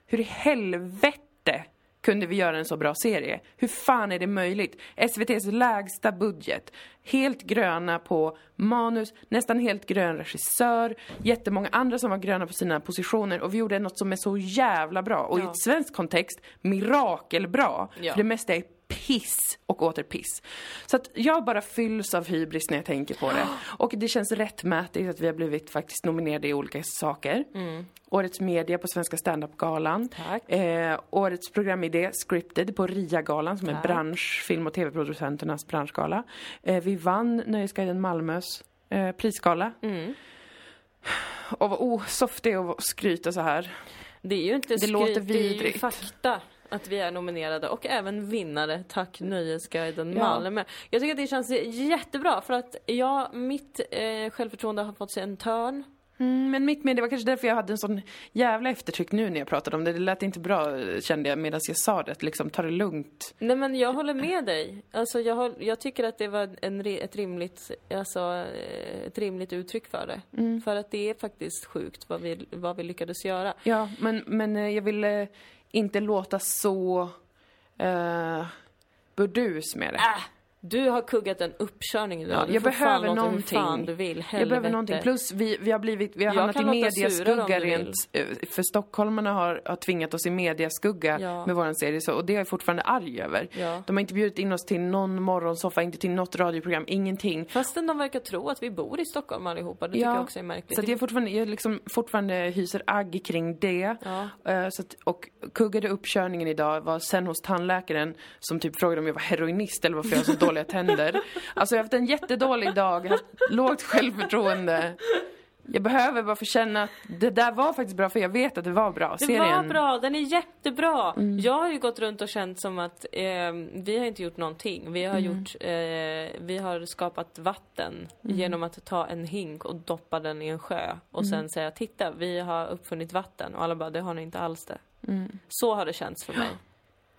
Speaker 2: Hur i helvete kunde vi göra en så bra serie? Hur fan är det möjligt? SVTs lägsta budget, helt gröna på manus, nästan helt grön regissör, jättemånga andra som var gröna på sina positioner och vi gjorde något som är så jävla bra och i
Speaker 1: Ja.
Speaker 2: ett svensk kontext mirakelbra.
Speaker 1: Ja.
Speaker 2: För det mesta är piss och åter piss. Så att jag bara fylls av hybris när jag tänker på det. Och det känns rättmätigt att vi har blivit faktiskt nominerade i olika saker. Årets media på Svenska standup-galan. Eh, årets programidé Scripted på RIA-galan som är
Speaker 1: Tack.
Speaker 2: bransch, film och tv-producenternas branschgala. Eh, vi vann Nöjesguiden Malmös eh, prisgala.
Speaker 1: Mm.
Speaker 2: Och vad oh, soft det är att skryta så här.
Speaker 1: Det är ju inte skryt,
Speaker 2: låter
Speaker 1: det är ju fakta att vi är nominerade och även vinnare. Tack Nöjesguiden
Speaker 2: Ja.
Speaker 1: Malmö. Jag tycker att det känns jättebra för att jag, mitt eh, självförtroende har fått sig en törn.
Speaker 2: Mm, men mitt med, det var kanske därför jag hade en sån jävla eftertryck nu när jag pratade om det. Det lät inte bra eh, kände jag medan jag sa det. Liksom ta det lugnt.
Speaker 1: Nej men jag håller med dig. Alltså jag, håll, jag tycker att det var en, ett, rimligt, alltså, eh, ett rimligt uttryck för det.
Speaker 2: Mm.
Speaker 1: För att det är faktiskt sjukt vad vi, vad vi lyckades göra.
Speaker 2: Ja, men, men eh, jag ville inte låta så uh, burdus med det.
Speaker 1: Äh, du har kuggat en uppkörning idag.
Speaker 2: Ja,
Speaker 1: du
Speaker 2: jag
Speaker 1: får
Speaker 2: behöver
Speaker 1: fan
Speaker 2: någonting.
Speaker 1: fan du vill.
Speaker 2: Jag behöver någonting. Plus vi, vi har blivit, vi har
Speaker 1: Jag
Speaker 2: hamnat i mediaskugga rent, eh, för stockholmarna har, har tvingat oss i mediaskugga
Speaker 1: Ja.
Speaker 2: med våran serie så, och det är jag fortfarande arg över.
Speaker 1: Ja.
Speaker 2: De har inte bjudit in oss till någon morgonsoffa, inte till något radioprogram, ingenting.
Speaker 1: Fastän de verkar tro att vi bor i Stockholm allihopa. Det tycker jag också är märkligt.
Speaker 2: Så att jag fortfarande, jag liksom fortfarande hyser agg kring det.
Speaker 1: Ja.
Speaker 2: Eh, Så att, och kuggade uppkörningen idag var sen hos tandläkaren som typ frågade om jag var heroinist eller varför jag har så dåliga tänder. Alltså jag har haft en jättedålig dag, haft lågt självförtroende. Jag behöver bara få känna att det där var faktiskt bra för jag vet att det var bra.
Speaker 1: Det
Speaker 2: Serien.
Speaker 1: var bra, den är jättebra.
Speaker 2: Mm.
Speaker 1: Jag har ju gått runt och känt som att eh, vi har inte gjort någonting. Vi har
Speaker 2: Mm.
Speaker 1: gjort, eh, vi har skapat vatten
Speaker 2: Mm.
Speaker 1: genom att ta en hink och doppa den i en sjö och
Speaker 2: Mm.
Speaker 1: sen säga titta, vi har uppfunnit vatten och alla bara, det har ni inte alls det.
Speaker 2: Mm.
Speaker 1: Så har det känts för mig.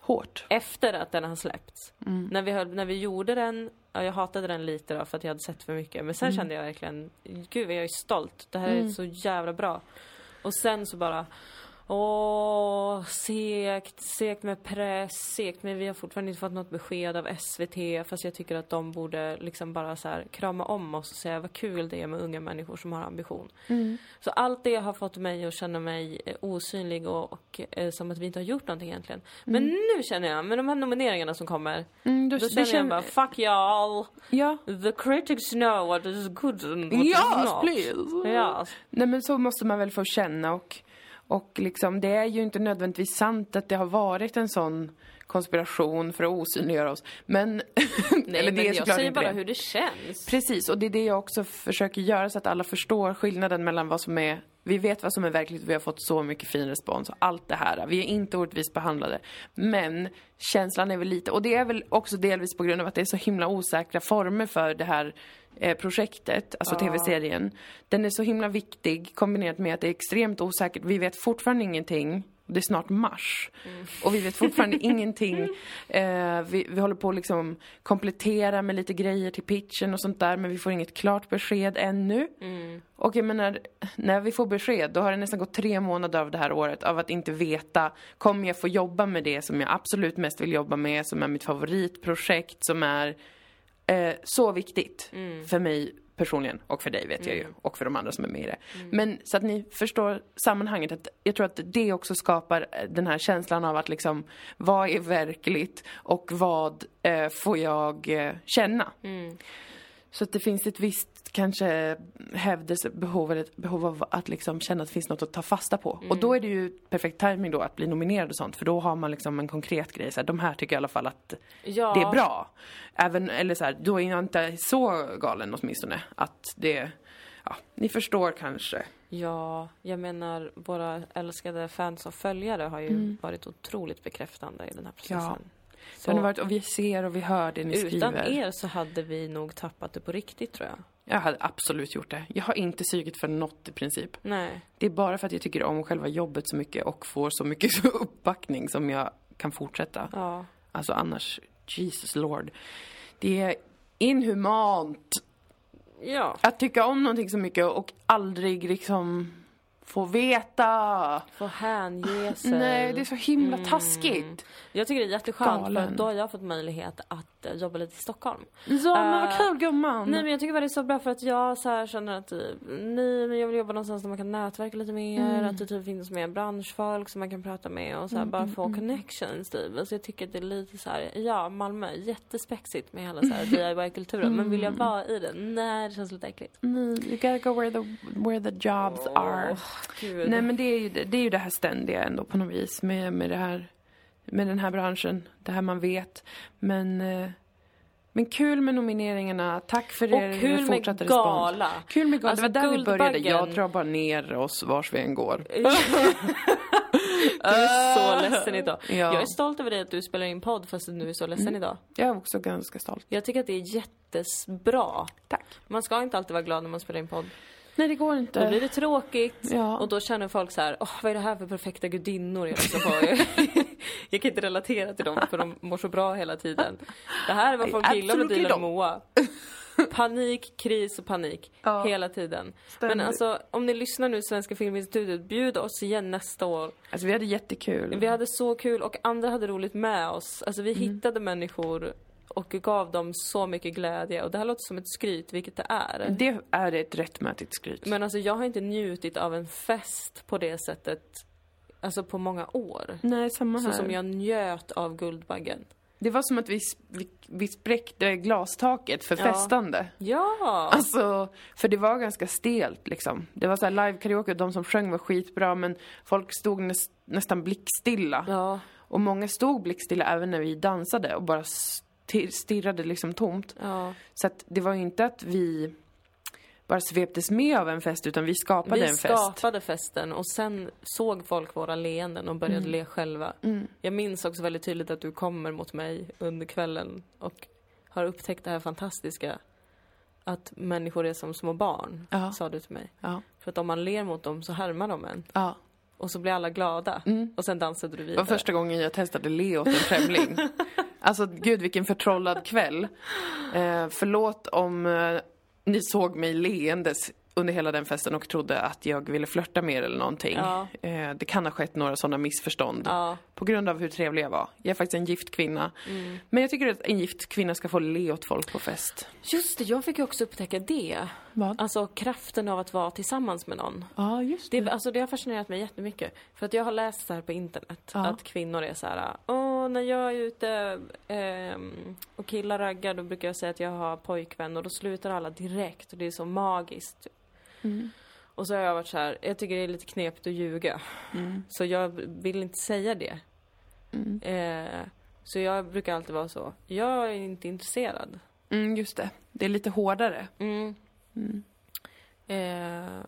Speaker 2: Hårt.
Speaker 1: Efter att den har släppts.
Speaker 2: Mm.
Speaker 1: När, vi höll, när vi gjorde den, ja, jag hatade den lite då för att jag hade sett för mycket. Men sen
Speaker 2: Mm.
Speaker 1: kände jag verkligen, gud jag är stolt. Det här är så jävla bra. Och sen så bara, åh, segt, segt med press, segt med, vi har fortfarande inte fått något besked av SVT. Fast jag tycker att de borde liksom bara så här krama om oss och säga vad kul det är med unga människor som har ambition.
Speaker 2: Mm.
Speaker 1: Så allt det har fått mig att känna mig eh, osynlig och, och eh, som att vi inte har gjort någonting egentligen. Men nu känner jag, med de här nomineringarna som kommer,
Speaker 2: Mm, då,
Speaker 1: då
Speaker 2: det
Speaker 1: känner jag bara fuck y'all.
Speaker 2: Ja.
Speaker 1: The critics know what is good and what is
Speaker 2: Yes,
Speaker 1: not.
Speaker 2: please.
Speaker 1: Ja,
Speaker 2: Nej men så måste man väl få känna och, och liksom det är ju inte nödvändigtvis sant att det har varit en sån konspiration för att osynliggöra oss. Men,
Speaker 1: Nej,
Speaker 2: eller
Speaker 1: men
Speaker 2: det är
Speaker 1: jag säger bara
Speaker 2: det.
Speaker 1: hur det känns.
Speaker 2: Precis, och det är det jag också försöker göra så att alla förstår skillnaden mellan vad som är vi vet vad som är verkligt, vi har fått så mycket fin respons och allt det här. Vi är inte orättvist behandlade. Men känslan är väl lite, och det är väl också delvis på grund av att det är så himla osäkra former för det här eh, projektet, alltså tv-serien. Den är så himla viktig kombinerat med att det är extremt osäkert. Vi vet fortfarande ingenting. Det är snart mars. Och vi vet fortfarande ingenting. Eh, vi, vi håller på att liksom komplettera med lite grejer till pitchen och sånt där men vi får inget klart besked ännu. Och jag menar, när vi får besked då har det nästan gått tre månader av det här året av att inte veta, kommer jag få jobba med det som jag absolut mest vill jobba med, som är mitt favoritprojekt, som är eh, så viktigt för mig personligen och för dig vet jag ju och för de andra som är med i det. Men så att ni förstår sammanhanget att jag tror att det också skapar eh, den här känslan av att liksom vad är verkligt och vad eh, får jag eh, känna. Så att det finns ett visst kanske hävdelsebehov eller ett behov av att liksom känna att det finns något att ta fasta på. Och då är det ju perfekt timing då att bli nominerad och sånt för då har man liksom en konkret grej. Så här, de här tycker jag i alla fall att
Speaker 1: Ja.
Speaker 2: det är bra. Även, eller så här, då är jag inte så galen åtminstone att det, ja, ni förstår kanske.
Speaker 1: Ja, jag menar våra älskade fans och följare har ju varit otroligt bekräftande i den här processen.
Speaker 2: Mm. Ja.
Speaker 1: Så
Speaker 2: Det har varit, och vi ser och vi hör det ni
Speaker 1: utan
Speaker 2: skriver.
Speaker 1: er så hade vi nog tappat det på riktigt tror jag.
Speaker 2: Jag hade absolut gjort det. Jag har inte sugit för något i princip.
Speaker 1: Nej.
Speaker 2: Det är bara för att jag tycker om själva jobbet så mycket och får så mycket uppbackning som jag kan fortsätta.
Speaker 1: Ja.
Speaker 2: Alltså annars, Jesus Lord. Det är inhumant
Speaker 1: Ja.
Speaker 2: att tycka om någonting så mycket och aldrig liksom få veta.
Speaker 1: Få hänge sig.
Speaker 2: Nej, det är så himla taskigt.
Speaker 1: Jag tycker det är jätteskönt för
Speaker 2: Galen.
Speaker 1: att då har jag fått möjlighet att eh, jobba lite i Stockholm.
Speaker 2: Ja, men vad
Speaker 1: Eh,
Speaker 2: kul gumman.
Speaker 1: Nej men jag tycker bara det är så bra för att jag så här känner att eh, nej men jag vill jobba någonstans där man kan nätverka lite mer, att det typ finns mer branschfolk som man kan prata med och så här, bara få connections typ. Alltså jag tycker att det är lite så här, ja Malmö, jättespexigt med hela så här DIY-kulturen men vill jag vara i den? Nej det känns lite äckligt.
Speaker 2: Nej, you gotta go where the, where the jobs are.
Speaker 1: Gud.
Speaker 2: Nej men det är, ju, det det är ju det här ständiga ändå på något vis med, med det här med den här branschen, det här man vet. Men, eh, men kul med nomineringarna, tack för
Speaker 1: Och
Speaker 2: er
Speaker 1: kul med gala.
Speaker 2: respons. Kul med gala,
Speaker 1: Alltså,
Speaker 2: det var där vi började. Jag drar bara ner oss vars vi än går.
Speaker 1: Du är så ledsen idag.
Speaker 2: Ja.
Speaker 1: Jag är stolt över dig att du spelar in podd fast du är så ledsen idag.
Speaker 2: Jag är också ganska stolt.
Speaker 1: Jag tycker att det är jättebra.
Speaker 2: Tack.
Speaker 1: Man ska inte alltid vara glad när man spelar in podd.
Speaker 2: Nej det går
Speaker 1: Då blir
Speaker 2: inte.
Speaker 1: det tråkigt
Speaker 2: Ja.
Speaker 1: och då känner folk så här, Åh, vad är det här för perfekta gudinnor jag lyssnar på? jag kan inte relatera till dem för de mår så bra hela tiden. Det här är vad folk gillar med Dilan. Moa. Panik, kris och panik.
Speaker 2: Ja.
Speaker 1: Hela tiden.
Speaker 2: Ständigt.
Speaker 1: Men alltså, om ni lyssnar nu Svenska Filminstitutet, bjud oss igen nästa år.
Speaker 2: Alltså vi hade jättekul.
Speaker 1: Vi hade så kul och andra hade roligt med oss. Alltså vi
Speaker 2: Mm.
Speaker 1: hittade människor och gav dem så mycket glädje. Och det här låter som ett skryt, vilket det är.
Speaker 2: Det är ett rättmätigt skryt.
Speaker 1: Men alltså jag har inte njutit av en fest på det sättet, alltså på många år.
Speaker 2: Nej, samma
Speaker 1: Så
Speaker 2: här.
Speaker 1: som jag njöt av Guldbaggen.
Speaker 2: Det var som att vi, vi, vi spräckte glastaket för
Speaker 1: Ja.
Speaker 2: festande.
Speaker 1: Ja!
Speaker 2: Alltså, för det var ganska stelt liksom. Det var så här live karaoke och de som sjöng var skitbra men folk stod näs, nästan blickstilla.
Speaker 1: ja,
Speaker 2: Och många stod blickstilla även när vi dansade och bara stirrade liksom tomt.
Speaker 1: ja.
Speaker 2: Så att det var ju inte att vi bara sveptes med av en fest utan vi skapade
Speaker 1: Vi
Speaker 2: en fest.
Speaker 1: skapade festen och sen såg folk våra leenden och började le själva.
Speaker 2: Mm.
Speaker 1: Jag minns också väldigt tydligt att du kommer mot mig under kvällen och har upptäckt det här fantastiska. Att människor är som små barn,
Speaker 2: Ja.
Speaker 1: sa du till mig.
Speaker 2: Ja.
Speaker 1: För att om man ler mot dem så härmar de en.
Speaker 2: ja.
Speaker 1: Och så blir alla glada. Och sen dansade du
Speaker 2: Det var
Speaker 1: vidare.
Speaker 2: första gången jag testade le åt en främling. alltså gud vilken förtrollad kväll. Eh, förlåt om eh, ni såg mig leendes under hela den festen och trodde att jag ville flörta med er eller någonting.
Speaker 1: Ja.
Speaker 2: Eh, det kan ha skett några sådana missförstånd.
Speaker 1: Ja,
Speaker 2: På grund av hur trevlig jag var. Jag är faktiskt en gift kvinna.
Speaker 1: Mm.
Speaker 2: Men jag tycker att en gift kvinna ska få le åt folk på fest.
Speaker 1: just det. Jag fick ju också upptäcka det.
Speaker 2: Vad?
Speaker 1: Alltså kraften av att vara tillsammans med någon.
Speaker 2: Ja, just
Speaker 1: Det, alltså, det har fascinerat mig jättemycket. För att jag har läst så här på internet
Speaker 2: Ja.
Speaker 1: att kvinnor är så här, åh, när jag är ute ehm, och killar raggar då brukar jag säga att jag har pojkvän och då slutar alla direkt och det är så magiskt.
Speaker 2: Mm.
Speaker 1: Och så har jag varit så här, jag tycker det är lite knepigt att ljuga.
Speaker 2: Mm.
Speaker 1: Så jag vill inte säga det.
Speaker 2: Mm.
Speaker 1: Eh, så jag brukar alltid vara så, jag är inte intresserad.
Speaker 2: Mm, just det. Det är lite hårdare.
Speaker 1: Mm.
Speaker 2: Mm.
Speaker 1: Eh,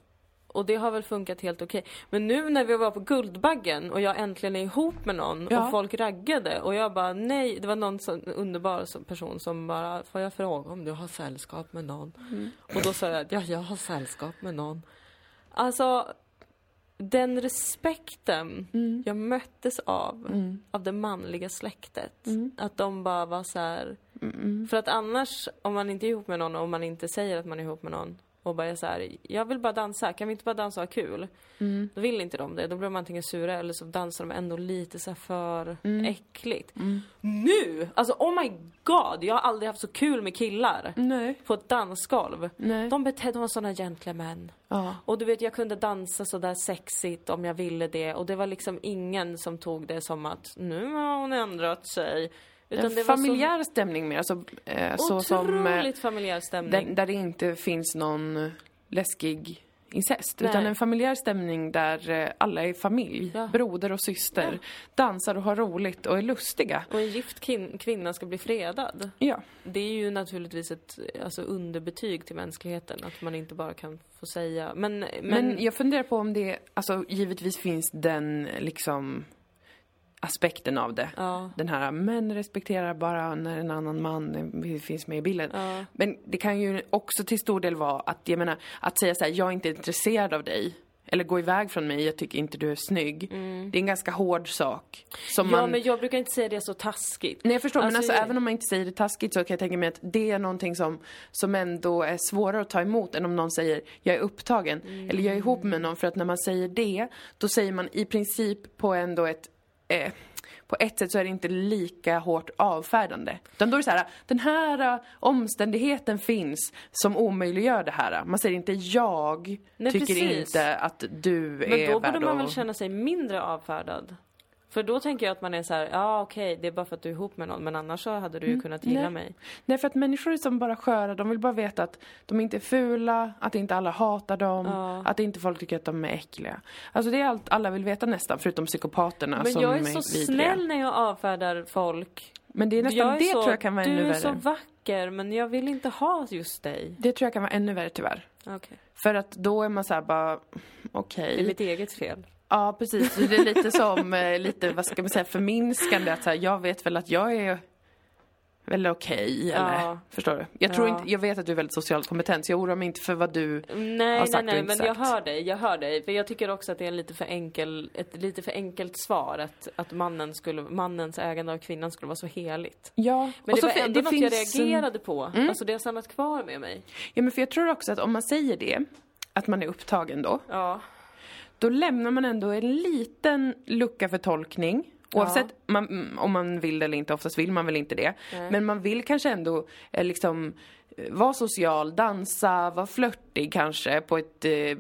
Speaker 1: och det har väl funkat helt okej. Men nu när vi var på Guldbaggen och jag äntligen är ihop med någon
Speaker 2: Ja.
Speaker 1: och folk raggade och jag bara nej, det var någon sån underbar person som bara, får jag fråga om du har sällskap med någon?
Speaker 2: Mm.
Speaker 1: Och då sa jag, ja jag har sällskap med någon. Alltså, den respekten
Speaker 2: Mm.
Speaker 1: jag möttes av,
Speaker 2: Mm.
Speaker 1: av det manliga släktet.
Speaker 2: Mm.
Speaker 1: Att de bara var så här,
Speaker 2: Mm.
Speaker 1: för att annars, om man inte är ihop med någon och man inte säger att man är ihop med någon och bara så här, jag vill bara dansa, kan vi inte bara dansa och ha kul?
Speaker 2: Mm.
Speaker 1: Då vill inte de det, då blir de antingen sura eller så dansar de ändå lite så för
Speaker 2: Mm.
Speaker 1: äckligt.
Speaker 2: Mm.
Speaker 1: Nu! Alltså oh my god, jag har aldrig haft så kul med killar
Speaker 2: Nej.
Speaker 1: på ett dansgolv.
Speaker 2: Nej.
Speaker 1: De betedde, de var såna gentlemän.
Speaker 2: Ja.
Speaker 1: Och du vet, jag kunde dansa så där sexigt om jag ville det och det var liksom ingen som tog det som att nu har hon ändrat sig. Utan
Speaker 2: En familjär stämning mer, alltså eh,
Speaker 1: så
Speaker 2: så som... eh,
Speaker 1: familjär stämning.
Speaker 2: Där, där det inte finns någon läskig incest.
Speaker 1: Nej.
Speaker 2: Utan en familjär stämning där eh, alla är familj.
Speaker 1: Ja.
Speaker 2: Broder och syster. Dansar och har roligt och är lustiga.
Speaker 1: Och en gift kvinna ska bli fredad.
Speaker 2: Ja.
Speaker 1: Det är ju naturligtvis ett alltså, underbetyg till mänskligheten, att man inte bara kan få säga. Men, men,
Speaker 2: Men, jag funderar på om det, alltså givetvis finns den liksom aspekten av det.
Speaker 1: ja,
Speaker 2: Den här, män respekterar bara när en annan man finns med i bilden.
Speaker 1: ja,
Speaker 2: Men det kan ju också till stor del vara att, jag menar, att säga så här, jag är inte intresserad av dig. Eller gå iväg från mig, jag tycker inte du är snygg. Det är en ganska hård sak. Som
Speaker 1: Mm. ja
Speaker 2: man...
Speaker 1: men jag brukar inte säga det så taskigt.
Speaker 2: Nej jag förstår, men
Speaker 1: Alltså,
Speaker 2: alltså
Speaker 1: jag-
Speaker 2: även om man inte säger det taskigt så kan jag tänka mig att det är någonting som, som ändå är svårare att ta emot än om någon säger jag är upptagen eller jag är ihop med någon för att när man säger det då säger man i princip på ändå ett eh, på ett sätt så är det inte lika hårt avfärdande. Utan då är det så här, den här uh, omständigheten finns som omöjliggör det här. Man säger inte jag
Speaker 1: Nej,
Speaker 2: tycker
Speaker 1: precis.
Speaker 2: inte att du
Speaker 1: Men
Speaker 2: är
Speaker 1: då
Speaker 2: värd
Speaker 1: borde man väl känna sig mindre avfärdad. För då tänker jag att man är så här, ja okej, det är bara för att du är ihop med någon, men annars så hade du ju kunnat gilla
Speaker 2: Mm. nej.
Speaker 1: mig.
Speaker 2: Nej, för att människor är som bara sköra. De vill bara veta att de inte är fula, att inte alla hatar dem,
Speaker 1: Ja.
Speaker 2: att inte folk tycker att de är äckliga. Alltså det är allt alla vill veta nästan, förutom psykopaterna
Speaker 1: Men
Speaker 2: som
Speaker 1: jag är
Speaker 2: är
Speaker 1: så
Speaker 2: vidriga.
Speaker 1: snäll när jag avfärdar folk.
Speaker 2: Men det är nästan
Speaker 1: är
Speaker 2: det
Speaker 1: så,
Speaker 2: tror jag kan vara
Speaker 1: du
Speaker 2: ännu
Speaker 1: är
Speaker 2: värre.
Speaker 1: så vacker, men jag vill inte ha just dig.
Speaker 2: Det tror jag kan vara ännu värre tyvärr.
Speaker 1: Okej.
Speaker 2: För att då är man så här bara, okej.
Speaker 1: Det är mitt eget fel.
Speaker 2: Ja, precis. Det är lite som, eh, lite, vad ska man säga, förminskande att så här, jag vet väl att jag är väl okej, eller?
Speaker 1: Ja.
Speaker 2: Förstår du? Jag tror
Speaker 1: Ja.
Speaker 2: inte, jag vet att du är väldigt socialt kompetent, så jag oroar mig inte för vad du
Speaker 1: Nej,
Speaker 2: har
Speaker 1: nej,
Speaker 2: sagt
Speaker 1: nej,
Speaker 2: inte
Speaker 1: men jag
Speaker 2: sagt.
Speaker 1: hör dig, jag hör dig. För jag tycker också att det är en lite för enkel, ett lite för enkelt svar att, att mannen skulle, mannens ägande av kvinnan skulle vara så heligt.
Speaker 2: Ja,
Speaker 1: Men
Speaker 2: och
Speaker 1: det
Speaker 2: så
Speaker 1: var ändå något jag
Speaker 2: finns en-
Speaker 1: reagerade på. Alltså det har stannat kvar med mig.
Speaker 2: Ja, men för jag tror också att om man säger det, att man är upptagen då,
Speaker 1: Ja.
Speaker 2: Då lämnar man ändå en liten lucka för tolkning Oavsett man, mm, om man vill det eller inte, oftast vill man väl inte det. Men man vill kanske ändå eh, liksom eh, vara social, dansa, vara flörtig kanske på ett, eh,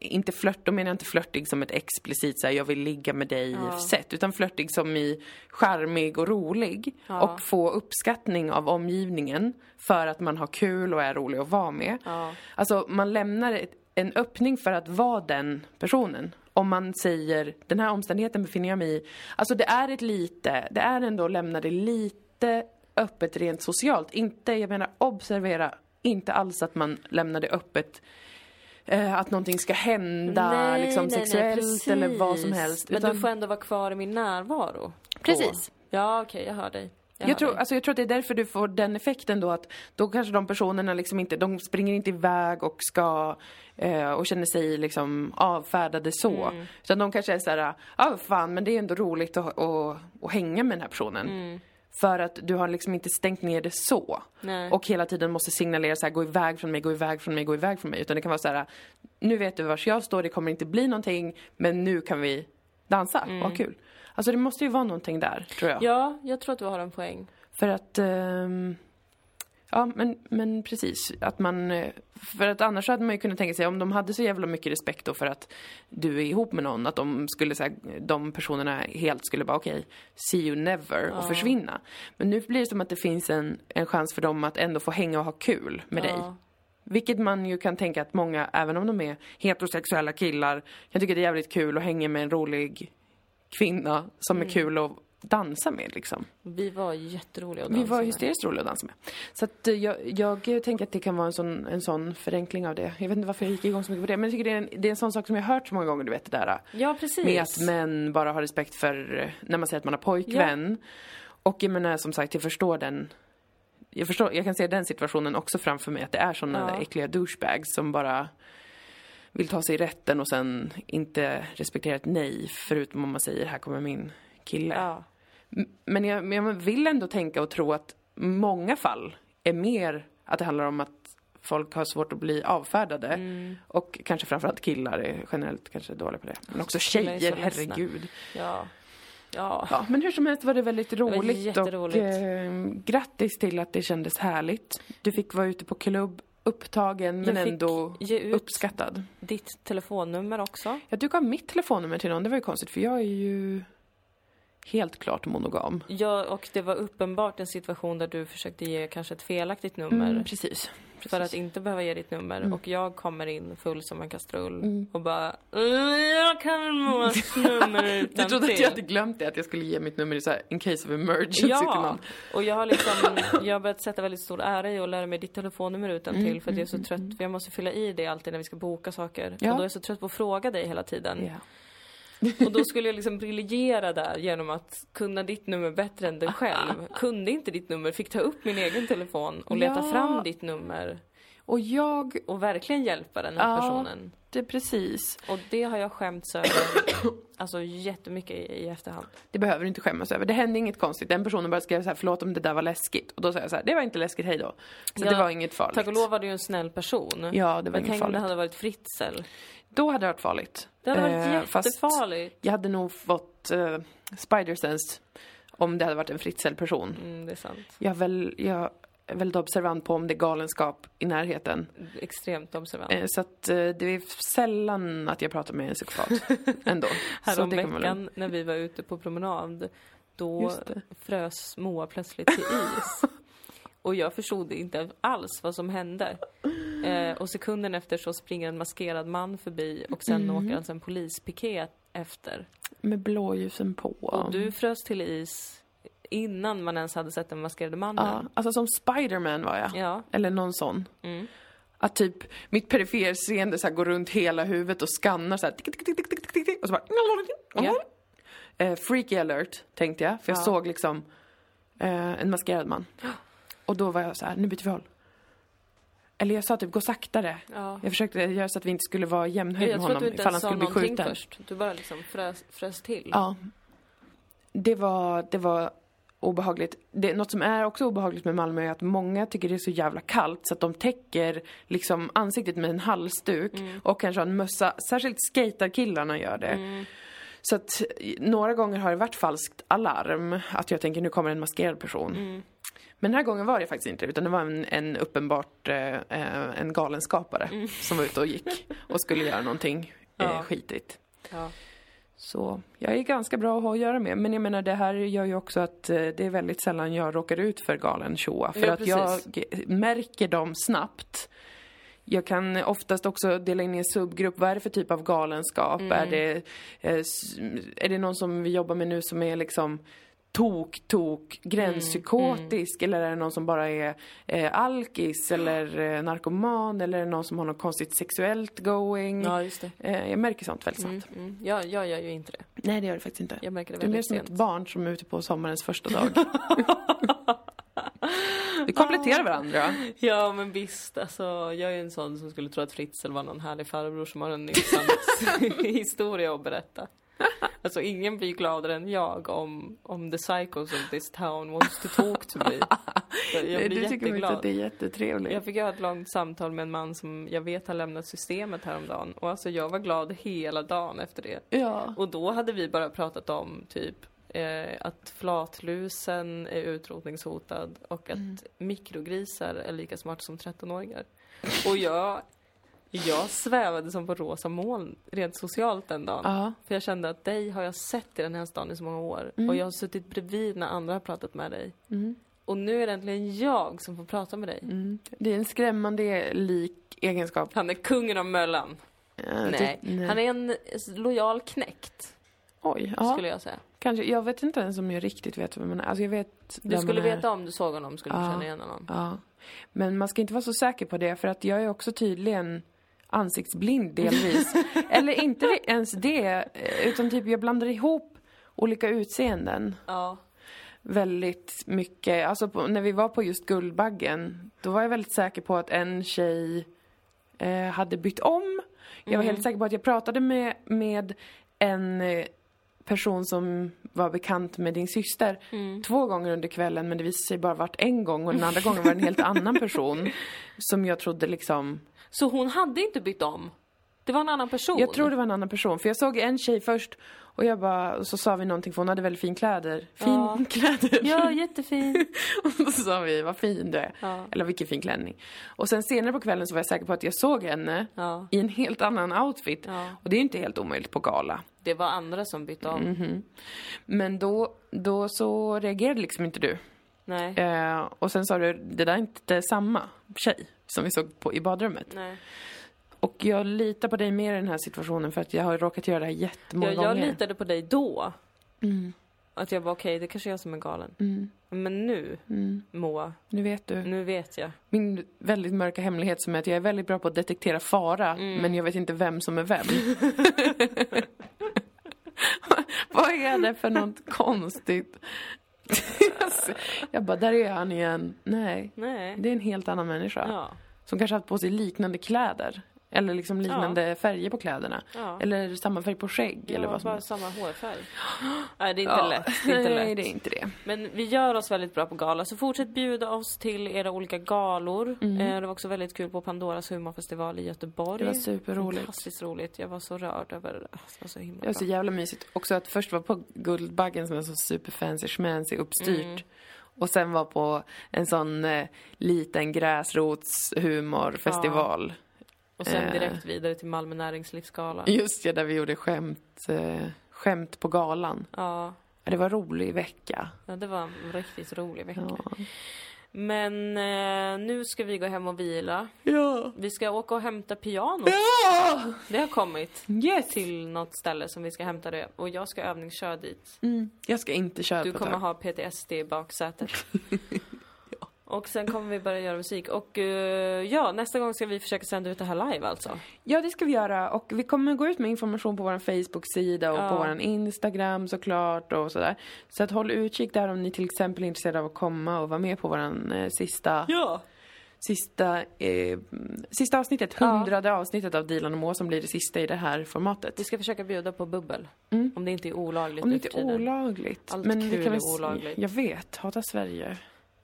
Speaker 2: inte flört, då menar jag inte flörtig som ett explicit såhär jag vill ligga med dig sätt, utan flörtig som i charmig och rolig. Och få uppskattning av omgivningen för att man har kul och är rolig att vara med.
Speaker 1: Ja.
Speaker 2: Alltså man lämnar ett, en öppning för att vara den personen. Om man säger, den här omständigheten befinner jag mig i. Alltså det är ett lite, det är ändå att lämna det lite öppet rent socialt. Inte, jag menar observera, inte alls att man lämnar det öppet eh, att någonting ska hända liksom sexuellt eller vad som helst.
Speaker 1: Men
Speaker 2: utan-
Speaker 1: du får ändå vara kvar i min närvaro.
Speaker 2: Precis.
Speaker 1: Ja, okej, jag hör dig. Jag,
Speaker 2: tror, alltså jag tror att det är därför du får den effekten då att då kanske de personerna liksom inte, de springer inte iväg och ska eh, och känner sig liksom avfärdade så.
Speaker 1: Mm.
Speaker 2: Utan de kanske är såhär, ja ah, fan men det är ändå roligt att, att, att hänga med den här personen.
Speaker 1: Mm.
Speaker 2: För att du har liksom inte stängt ner det så.
Speaker 1: Nej.
Speaker 2: Och hela tiden måste signalera så här, gå iväg från mig, gå iväg från mig, gå iväg från mig. Utan det kan vara så här, nu vet du vars jag står, det kommer inte bli någonting, men nu kan vi dansa och ha kul. Alltså det måste ju vara någonting där, tror jag.
Speaker 1: Ja, jag tror att du har en poäng.
Speaker 2: För att... ehm, ja, men, men precis. Att man... eh, För att annars hade man ju kunnat tänka sig, om de hade så jävla mycket respekt då för att du är ihop med någon, att de skulle säga, de personerna helt skulle bara okej, see you never och försvinna. Men nu blir det som att det finns en, en chans för dem att ändå få hänga och ha kul med dig.
Speaker 1: Ja.
Speaker 2: Vilket man ju kan tänka att många, även om de är heterosexuella killar, kan tycka det är jävligt kul att hänga med en rolig kvinna som
Speaker 1: Mm.
Speaker 2: är kul att dansa med liksom.
Speaker 1: Vi var jätteroliga att
Speaker 2: Vi
Speaker 1: dansa
Speaker 2: var
Speaker 1: med.
Speaker 2: hysteriskt roliga att dansa med. Så att eh, jag, jag tänker att det kan vara en sån, en sån förenkling av det. Jag vet inte varför jag gick igång så mycket på det. Men jag tycker det är en, det är en sån sak som jag har hört så många gånger, du vet det där.
Speaker 1: Ja, precis.
Speaker 2: Med att män bara har respekt för, eh, när man säger att man har pojkvän. Och jag menar som sagt, jag förstår den jag, förstår, jag kan se den situationen också framför mig, att det är såna
Speaker 1: Ja.
Speaker 2: äckliga douchebags som bara vill ta sig rätten och sen inte respektera ett nej, förutom om man säger här kommer min kille.
Speaker 1: Ja.
Speaker 2: Men jag, men jag vill ändå tänka och tro att många fall är mer att det handlar om att folk har svårt att bli avfärdade.
Speaker 1: Mm.
Speaker 2: Och kanske framförallt killar är generellt kanske dåliga på det. Men också tjejer, herregud.
Speaker 1: Ja. Ja.
Speaker 2: Ja, men hur som helst var det väldigt roligt och
Speaker 1: jätteroligt.
Speaker 2: eh, grattis till att det kändes härligt. Du fick vara ute på klubb, upptagen men ändå
Speaker 1: ge ut
Speaker 2: uppskattad.
Speaker 1: ditt telefonnummer också.
Speaker 2: Ja, du gav mitt telefonnummer till någon, det var ju konstigt för jag är ju helt klart monogam.
Speaker 1: Ja, och det var uppenbart en situation där du försökte ge kanske ett felaktigt nummer.
Speaker 2: Mm, precis.
Speaker 1: För att inte behöva ge ditt nummer.
Speaker 2: Mm.
Speaker 1: Och jag kommer in full som en kastrull och bara "Mm, Jag kan Moas nummer
Speaker 2: Du
Speaker 1: utan
Speaker 2: trodde att
Speaker 1: till."
Speaker 2: jag hade glömt det, att jag skulle ge mitt nummer i så här, in case of emergency till
Speaker 1: Ja,
Speaker 2: någon.
Speaker 1: och jag har liksom, jag har börjat sätta väldigt stor ära i att lära mig ditt telefonnummer utan
Speaker 2: Mm,
Speaker 1: till för att jag är så trött, för jag måste fylla i det alltid när vi ska boka saker.
Speaker 2: Ja.
Speaker 1: Och då är jag så trött på att fråga dig hela tiden.
Speaker 2: Ja.
Speaker 1: Och då skulle jag liksom briljera där genom att kunna ditt nummer bättre än dig själv. Kunde inte ditt nummer, fick ta upp min egen telefon och leta
Speaker 2: Ja.
Speaker 1: fram ditt nummer
Speaker 2: Och jag,
Speaker 1: och verkligen hjälpa den här
Speaker 2: Ja.
Speaker 1: personen.
Speaker 2: det precis.
Speaker 1: Och det har jag skämts över, alltså jättemycket i, i efterhand.
Speaker 2: Det behöver du inte skämmas över. Det hände inget konstigt. Den personen bara skrev så här, förlåt om det där var läskigt. Och då sa jag så här, det var inte läskigt, hej då. Så
Speaker 1: Ja,
Speaker 2: det var inget farligt.
Speaker 1: Tack och lov var du ju en snäll person.
Speaker 2: Ja, det var
Speaker 1: Men
Speaker 2: inget
Speaker 1: tänk om det
Speaker 2: farligt.
Speaker 1: hade varit Fritzl.
Speaker 2: Då hade det varit farligt.
Speaker 1: Det hade varit
Speaker 2: Eh,
Speaker 1: jättefarligt.
Speaker 2: jag hade nog fått uh, spider-sense om det hade varit en Fritzl-person.
Speaker 1: Mm, det är sant.
Speaker 2: Jag är, väl, jag är väldigt observant på om det är galenskap i närheten.
Speaker 1: Extremt observant.
Speaker 2: Eh, så att eh, det är sällan att jag pratar med en psykopat. Ändå.
Speaker 1: Häromveckan när vi var ute på promenad, då frös Moa plötsligt till is. Och jag förstod inte alls vad som hände. Eh, och sekunden efter så springer en maskerad man förbi och sen
Speaker 2: Mm.
Speaker 1: åker alltså en polispiket efter.
Speaker 2: Med blåljusen på.
Speaker 1: Och du frös till is innan man ens hade sett den maskerade mannen.
Speaker 2: Ja, alltså som Spiderman var jag.
Speaker 1: Ja.
Speaker 2: Eller någon sån.
Speaker 1: Mm.
Speaker 2: Att typ mitt periferseende så här går runt hela huvudet och skannar så här. Tick, tick, tick, tick, tick, tick, tick, och så bara...
Speaker 1: Ja.
Speaker 2: Eh, freaky alert, tänkte jag. För jag
Speaker 1: Ja.
Speaker 2: såg liksom eh, en maskerad man. Och då var jag så här, nu byter vi håll. Eller jag sa typ, gå saktare.
Speaker 1: Ja.
Speaker 2: Jag försökte göra så att vi inte skulle vara jämnhöjd
Speaker 1: Jag
Speaker 2: med
Speaker 1: tror att
Speaker 2: honom
Speaker 1: du inte
Speaker 2: ifall han
Speaker 1: ens sa
Speaker 2: skulle bli
Speaker 1: någonting
Speaker 2: skjuten.
Speaker 1: först. Du bara liksom frös, frös till.
Speaker 2: Ja. Det var, det var obehagligt. Det, något som är också obehagligt med Malmö är att många tycker det är så jävla kallt så att de täcker liksom ansiktet med en halsduk och kanske har en mössa. Särskilt skaterkillarna gör det. Så att några gånger har det varit falskt alarm, att jag tänker nu kommer en maskerad person.
Speaker 1: Mm.
Speaker 2: Men den här gången var det faktiskt inte utan det var en, en uppenbart eh, eh, en galenskapare som var ute och gick och skulle göra någonting eh,
Speaker 1: Mm. Ja.
Speaker 2: skitigt.
Speaker 1: Ja.
Speaker 2: Så jag är ganska bra att ha att göra med. Men jag menar det här gör ju också att eh, det är väldigt sällan jag råkar ut för galen tjoa. För
Speaker 1: Ja,
Speaker 2: att jag märker dem snabbt. Jag kan oftast också dela in i en subgrupp. Vad är det för typ av galenskap?
Speaker 1: Mm.
Speaker 2: Är, det, eh, är det någon som vi jobbar med nu som är liksom tok, tok, gränspsykotisk eller är det någon som bara är eh, alkis eller eh, narkoman eller är det någon som har något konstigt sexuellt going?
Speaker 1: ja, just det.
Speaker 2: Eh, jag märker sånt väldigt
Speaker 1: Mm,
Speaker 2: snabbt.
Speaker 1: mm. Jag, jag gör ju inte det.
Speaker 2: Nej, det gör det faktiskt inte.
Speaker 1: Jag märker det
Speaker 2: Du är mer
Speaker 1: väldigt
Speaker 2: som ett barn som är ute på sommarens första dag. Vi kompletterar varandra.
Speaker 1: Ja men visst, alltså jag är en sån som skulle tro att Fritzl var någon härlig farbror som har en intressant historia att berätta. Alltså ingen blir gladare än jag om, om the psychos of this town wants to talk to me. Jag blir
Speaker 2: du tycker inte
Speaker 1: jätteglad.
Speaker 2: att det är jättetrevligt?
Speaker 1: Jag fick ha ett långt samtal med en man som jag vet har lämnat systemet häromdagen. Och alltså jag var glad hela dagen efter det.
Speaker 2: Ja.
Speaker 1: Och då hade vi bara pratat om typ eh, att flatlusen är utrotningshotad och att
Speaker 2: Mm.
Speaker 1: mikrogrisar är lika smarta som 13-åringar. Och jag, jag svävade som på rosa moln rent socialt den dagen.
Speaker 2: Ja.
Speaker 1: För jag kände att dig har jag sett i den här stan i så många år. Och jag har suttit bredvid när andra har pratat med dig.
Speaker 2: Mm.
Speaker 1: Och nu är det äntligen jag som får prata med dig.
Speaker 2: Mm. Det är en skrämmande lik egenskap.
Speaker 1: Han är kungen av Möllan.
Speaker 2: Ja,
Speaker 1: Nej.
Speaker 2: nej.
Speaker 1: han är en lojal knäckt,
Speaker 2: Oj, ja.
Speaker 1: skulle jag säga.
Speaker 2: Kanske. Jag vet inte ens om jag riktigt vet vem man är. Alltså jag vet
Speaker 1: Du skulle veta om du såg honom, skulle du
Speaker 2: Ja.
Speaker 1: känna igen honom.
Speaker 2: Ja. Men man ska inte vara så säker på det för att jag är också tydligen ansiktsblind delvis. Eller inte ens det, eh, utan typ jag blandar ihop olika utseenden
Speaker 1: Ja.
Speaker 2: väldigt mycket. Alltså på, när vi var på just Guldbaggen, då var jag väldigt säker på att en tjej eh, hade bytt om. Jag var helt säker på att jag pratade med, med en eh, person som var bekant med din syster två gånger under kvällen men det visade sig bara varit en gång och den andra gången var det en helt annan person som jag trodde liksom
Speaker 1: Så hon hade inte bytt om? Det var en annan person?
Speaker 2: Jag tror det var en annan person, för jag såg en tjej först och jag bara, och så sa vi någonting för hon hade väldigt fin kläder. Fin
Speaker 1: Ja.
Speaker 2: kläder.
Speaker 1: Ja, jättefin.
Speaker 2: Och så sa vi, vad fin du är.
Speaker 1: Ja.
Speaker 2: Eller vilken fin klänning. Och sen senare på kvällen så var jag säker på att jag såg henne
Speaker 1: Ja.
Speaker 2: i en helt annan outfit. Och det är ju inte helt omöjligt på gala.
Speaker 1: Det var andra som bytte om.
Speaker 2: Mhm. Men då, då så reagerade liksom inte du.
Speaker 1: Nej.
Speaker 2: Eh, och sen sa du, det där är inte samma tjej som vi såg på i badrummet.
Speaker 1: Nej.
Speaker 2: Och jag litar på dig mer i den här situationen för att jag har råkat göra det här jättemånga
Speaker 1: Jag, jag
Speaker 2: gånger.
Speaker 1: litade på dig då.
Speaker 2: Mm.
Speaker 1: Att jag var okej, det kanske är jag som är galen.
Speaker 2: Mm.
Speaker 1: Men nu,
Speaker 2: Mm.
Speaker 1: Moa,
Speaker 2: Nu vet du.
Speaker 1: nu vet jag.
Speaker 2: Min väldigt mörka hemlighet som är att jag är väldigt bra på att detektera fara,
Speaker 1: Mm.
Speaker 2: men jag vet inte vem som är vem. Vad är det för något konstigt? jag bara, där är han igen. Nej,
Speaker 1: Nej.
Speaker 2: det är en helt annan människa.
Speaker 1: Ja.
Speaker 2: Som kanske haft på sig liknande kläder. Eller liksom liknande färger på kläderna.
Speaker 1: Ja.
Speaker 2: Eller samma färg på skägg eller vad som
Speaker 1: bara
Speaker 2: helst.
Speaker 1: samma hårfärg. Nej, det är inte
Speaker 2: Ja.
Speaker 1: lätt. Det är inte
Speaker 2: Nej,
Speaker 1: lätt.
Speaker 2: det är inte det.
Speaker 1: Men vi gör oss väldigt bra på gala, så fortsätt bjuda oss till era olika galor.
Speaker 2: Mm.
Speaker 1: Eh, det var också väldigt kul på Pandoras humorfestival i Göteborg.
Speaker 2: Det var superroligt.
Speaker 1: Fantastiskt roligt. Jag var så rörd över det. Det var så himla
Speaker 2: Det var så
Speaker 1: bra.
Speaker 2: jävla mysigt. Också att först vara på Guldbaggen som är så superfancy, schmancy, uppstyrt.
Speaker 1: Mm.
Speaker 2: Och sen vara på en sån eh, liten gräsrotshumorfestival.
Speaker 1: Och sen
Speaker 2: eh.
Speaker 1: direkt vidare till Malmö näringslivsgala.
Speaker 2: Just det, där vi gjorde skämt, eh, skämt på galan.
Speaker 1: Ja,
Speaker 2: Ja, Det var en rolig vecka.
Speaker 1: ja, det var en riktigt rolig vecka.
Speaker 2: Ja.
Speaker 1: Men eh, nu ska vi gå hem och vila.
Speaker 2: Ja!
Speaker 1: Vi ska åka och hämta pianot.
Speaker 2: ja!
Speaker 1: Det har kommit
Speaker 2: Yes!
Speaker 1: till något ställe som vi ska hämta det. Och jag ska övningsköra dit.
Speaker 2: Mm. Jag ska inte köra
Speaker 1: Du
Speaker 2: på
Speaker 1: kommer
Speaker 2: tag.
Speaker 1: ha PTSD i baksätet. Och sen kommer vi börja göra musik. Och eh, ja, nästa gång ska vi försöka sända ut det här live alltså.
Speaker 2: Ja, det ska vi göra. Och vi kommer gå ut med information på vår Facebook-sida och
Speaker 1: Ja.
Speaker 2: på vår Instagram såklart och sådär. Så att håll utkik där om ni till exempel är intresserade av att komma och vara med på vår eh, sista,
Speaker 1: Ja!
Speaker 2: sista, eh, sista avsnittet,
Speaker 1: Ja.
Speaker 2: hundrade avsnittet av Dilan och Moa som blir det sista i det här formatet.
Speaker 1: Vi ska försåka bjuda på bubbel.
Speaker 2: Mm.
Speaker 1: Om det inte är olagligt
Speaker 2: Om det inte är olagligt.
Speaker 1: Allt
Speaker 2: men
Speaker 1: kul
Speaker 2: kan
Speaker 1: är olagligt.
Speaker 2: Jag vet, hata Sverige.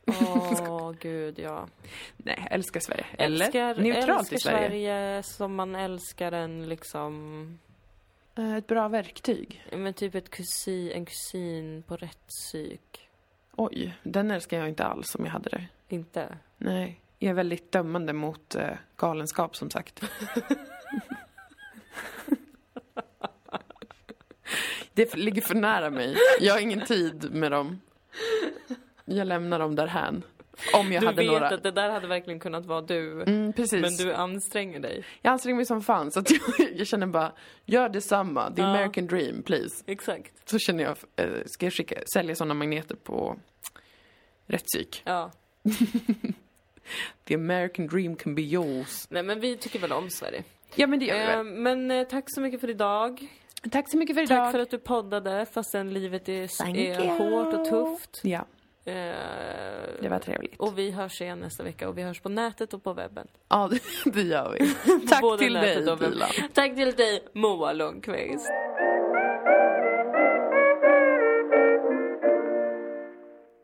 Speaker 1: Åh, gud ja.
Speaker 2: Nej, älskar Sverige. Eller
Speaker 1: Älskar,
Speaker 2: neutralt
Speaker 1: älskar
Speaker 2: i Sverige.
Speaker 1: Sverige som man älskar en liksom...
Speaker 2: Eh, Ett bra verktyg.
Speaker 1: Men typ ett kusin, en kusin på rättspsyk.
Speaker 2: Oj, den älskar jag inte alls om jag hade det.
Speaker 1: Inte?
Speaker 2: Nej, jag är väldigt dömande mot eh, galenskap som sagt. det ligger för nära mig. Jag har ingen tid med dem. Jag lämnar dem därhän. Om jag
Speaker 1: Du
Speaker 2: hade
Speaker 1: vet
Speaker 2: några...
Speaker 1: att det där hade verkligen kunnat vara du.
Speaker 2: Mm, precis.
Speaker 1: Men du anstränger dig.
Speaker 2: Jag anstränger mig som fan så jag, jag känner bara, gör detsamma. The
Speaker 1: Ja.
Speaker 2: American dream, please.
Speaker 1: Exakt.
Speaker 2: Så känner jag, eh, ska jag skicka, sälja sådana magneter på rättspsyk?
Speaker 1: Ja.
Speaker 2: The American dream can be yours.
Speaker 1: Nej men vi tycker väl om Sverige.
Speaker 2: Ja men det gör vi
Speaker 1: Eh,
Speaker 2: väl.
Speaker 1: men eh, tack så mycket för idag.
Speaker 2: Tack så mycket för idag.
Speaker 1: Tack för att du poddade fastän livet är,
Speaker 3: Thank
Speaker 1: är
Speaker 3: you.
Speaker 1: hårt och tufft.
Speaker 2: Ja,
Speaker 1: Eh,
Speaker 2: det var trevligt.
Speaker 1: Och vi hörs igen nästa vecka och vi hörs på nätet och på webben.
Speaker 2: Ja, det, gör vi. Tack till dig. Dilan.
Speaker 1: Tack till dig Moa Lundqvist.